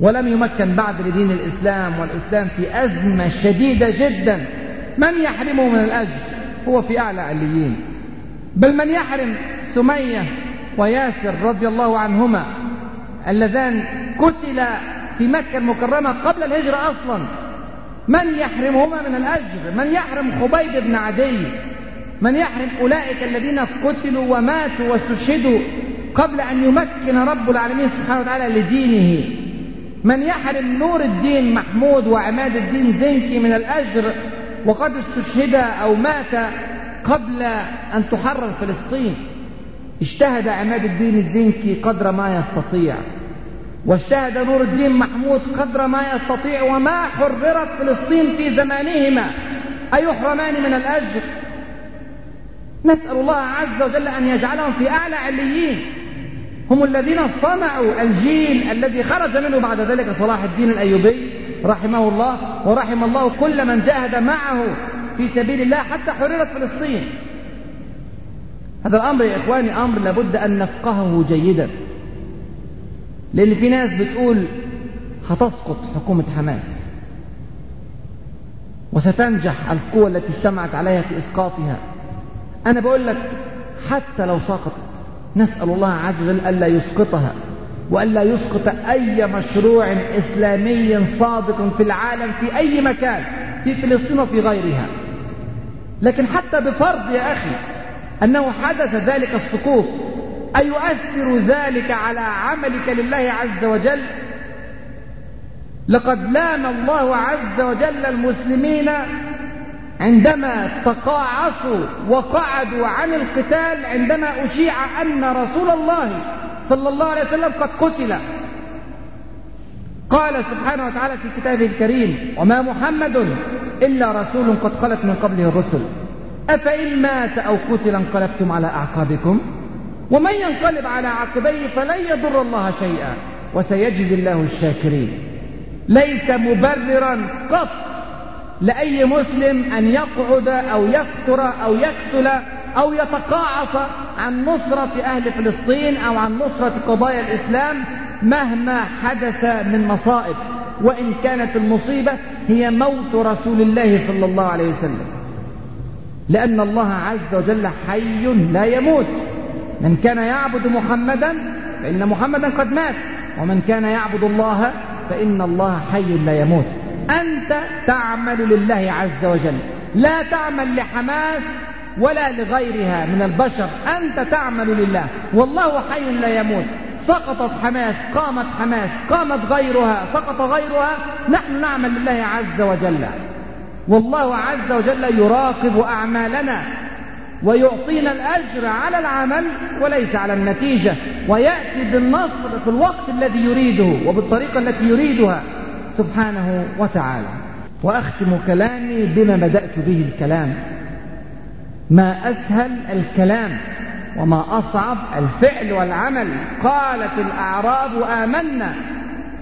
ولم يمكن بعد لدين الإسلام والإسلام في أزمة شديدة جدا. من يحرمه من الأجر؟ هو في أعلى عليين. بل من يحرم سمية وياسر رضي الله عنهما اللذان قتلا في مكة المكرمة قبل الهجرة أصلا. من يحرمهما من الأجر من يحرم خبيب بن عدي؟ من يحرم أولئك الذين قتلوا وماتوا واستشهدوا قبل أن يمكن رب العالمين سبحانه وتعالى لدينه؟ من يحرم نور الدين محمود وعماد الدين زنكي من الأجر وقد استشهد أو مات قبل أن تحرر فلسطين؟ اجتهد عماد الدين الزنكي قدر ما يستطيع. واجتهد نور الدين محمود قدر ما يستطيع وما حررت فلسطين في زمانهما. أيحرمان من الأجر نسأل الله عز وجل أن يجعلهم في أعلى عليين. هم الذين صنعوا الجيل الذي خرج منه بعد ذلك صلاح الدين الأيوبي رحمه الله ورحم الله كل من جاهد معه في سبيل الله حتى حررت فلسطين. هذا الأمر يا إخواني أمر لابد أن نفقهه جيدا. لأن في ناس بتقول هتسقط حكومة حماس. وستنجح القوة التي اجتمعت عليها في إسقاطها. أنا بقول لك حتى لو سقطت نسأل الله عز وجل ألا يسقطها. وألا يسقط أي مشروع إسلامي صادق في العالم في أي مكان في فلسطين وفي غيرها. لكن حتى بفرض يا أخي أنه حدث ذلك السقوط أيؤثر ذلك على عملك لله عز وجل؟ لقد لام الله عز وجل المسلمين عندما تقاعصوا وقعدوا عن القتال عندما أشيع أن رسول الله صلى الله عليه وسلم قد قتل. قال سبحانه وتعالى في كتابه الكريم وما محمد إلا رسول قد خلت من قبله الرسل. أفإن مات أو قتل انقلبتم على أعقابكم؟ ومن ينقلب على عقبيه فلن يضر الله شيئا وسيجزي الله الشاكرين. ليس مبررا قط لأي مسلم أن يقعد أو يفتر أو يكسل أو يتقاعس عن نصرة أهل فلسطين أو عن نصرة قضايا الإسلام مهما حدث من مصائب. وإن كانت المصيبة هي موت رسول الله صلى الله عليه وسلم. لأن الله عز وجل حي لا يموت. من كان يعبد محمدا فإن محمدا قد مات ومن كان يعبد الله فإن الله حي لا يموت. أنت تعمل لله عز وجل لا تعمل لحماس ولا لغيرها من البشر أنت تعمل لله والله حي لا يموت. سقطت حماس قامت حماس قامت غيرها سقط غيرها نحن نعمل لله عز وجل. والله عز وجل يراقب أعمالنا. ويعطينا الأجر على العمل وليس على النتيجة. ويأتي بالنصر في الوقت الذي يريده وبالطريقة التي يريدها سبحانه وتعالى. وأختم كلامي بما بدأت به الكلام. ما أسهل الكلام وما أصعب الفعل والعمل قالت الأعراب آمنا.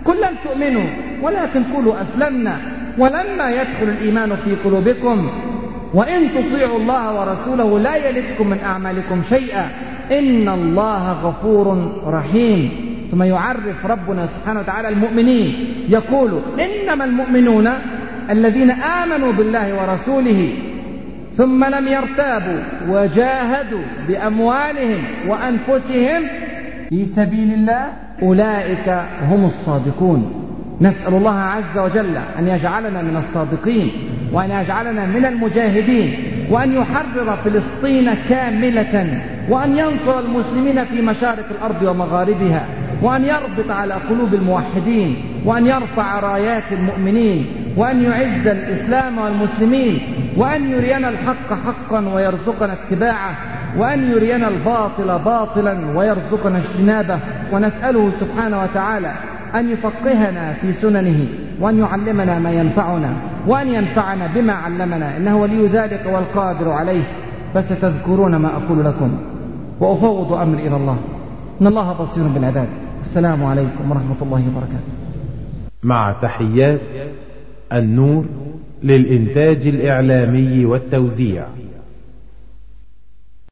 قل لم تؤمنوا ولكن قولوا أسلمنا. ولما يدخل الإيمان في قلوبكم وإن تطيعوا الله ورسوله لا يلدكم من أعمالكم شيئا. إن الله غفور رحيم. ثم يعرف ربنا سبحانه وتعالى المؤمنين. يقول إنما المؤمنون الذين آمنوا بالله ورسوله ثم لم يرتابوا وجاهدوا بأموالهم وأنفسهم في سبيل الله أولئك هم الصادقون. نسأل الله عز وجل أن يجعلنا من الصادقين وأن يجعلنا من المجاهدين وأن يحرر فلسطين كاملة وأن ينصر المسلمين في مشارق الأرض ومغاربها وأن يربط على قلوب الموحدين وأن يرفع رايات المؤمنين وأن يعز الإسلام والمسلمين وأن يرينا الحق حقا ويرزقنا اتباعه وأن يرينا الباطل باطلا ويرزقنا اجتنابه. ونسأله سبحانه وتعالى أن يفقهنا في سننه وأن يعلمنا ما ينفعنا وأن ينفعنا بما علمنا إنه ولي ذلك والقادر عليه. فستذكرون ما أقول لكم. وأفوض أمري إلى الله. إن الله بصير بالعباد. السلام عليكم ورحمة الله وبركاته. مع تحيات النور للإنتاج الإعلامي والتوزيع.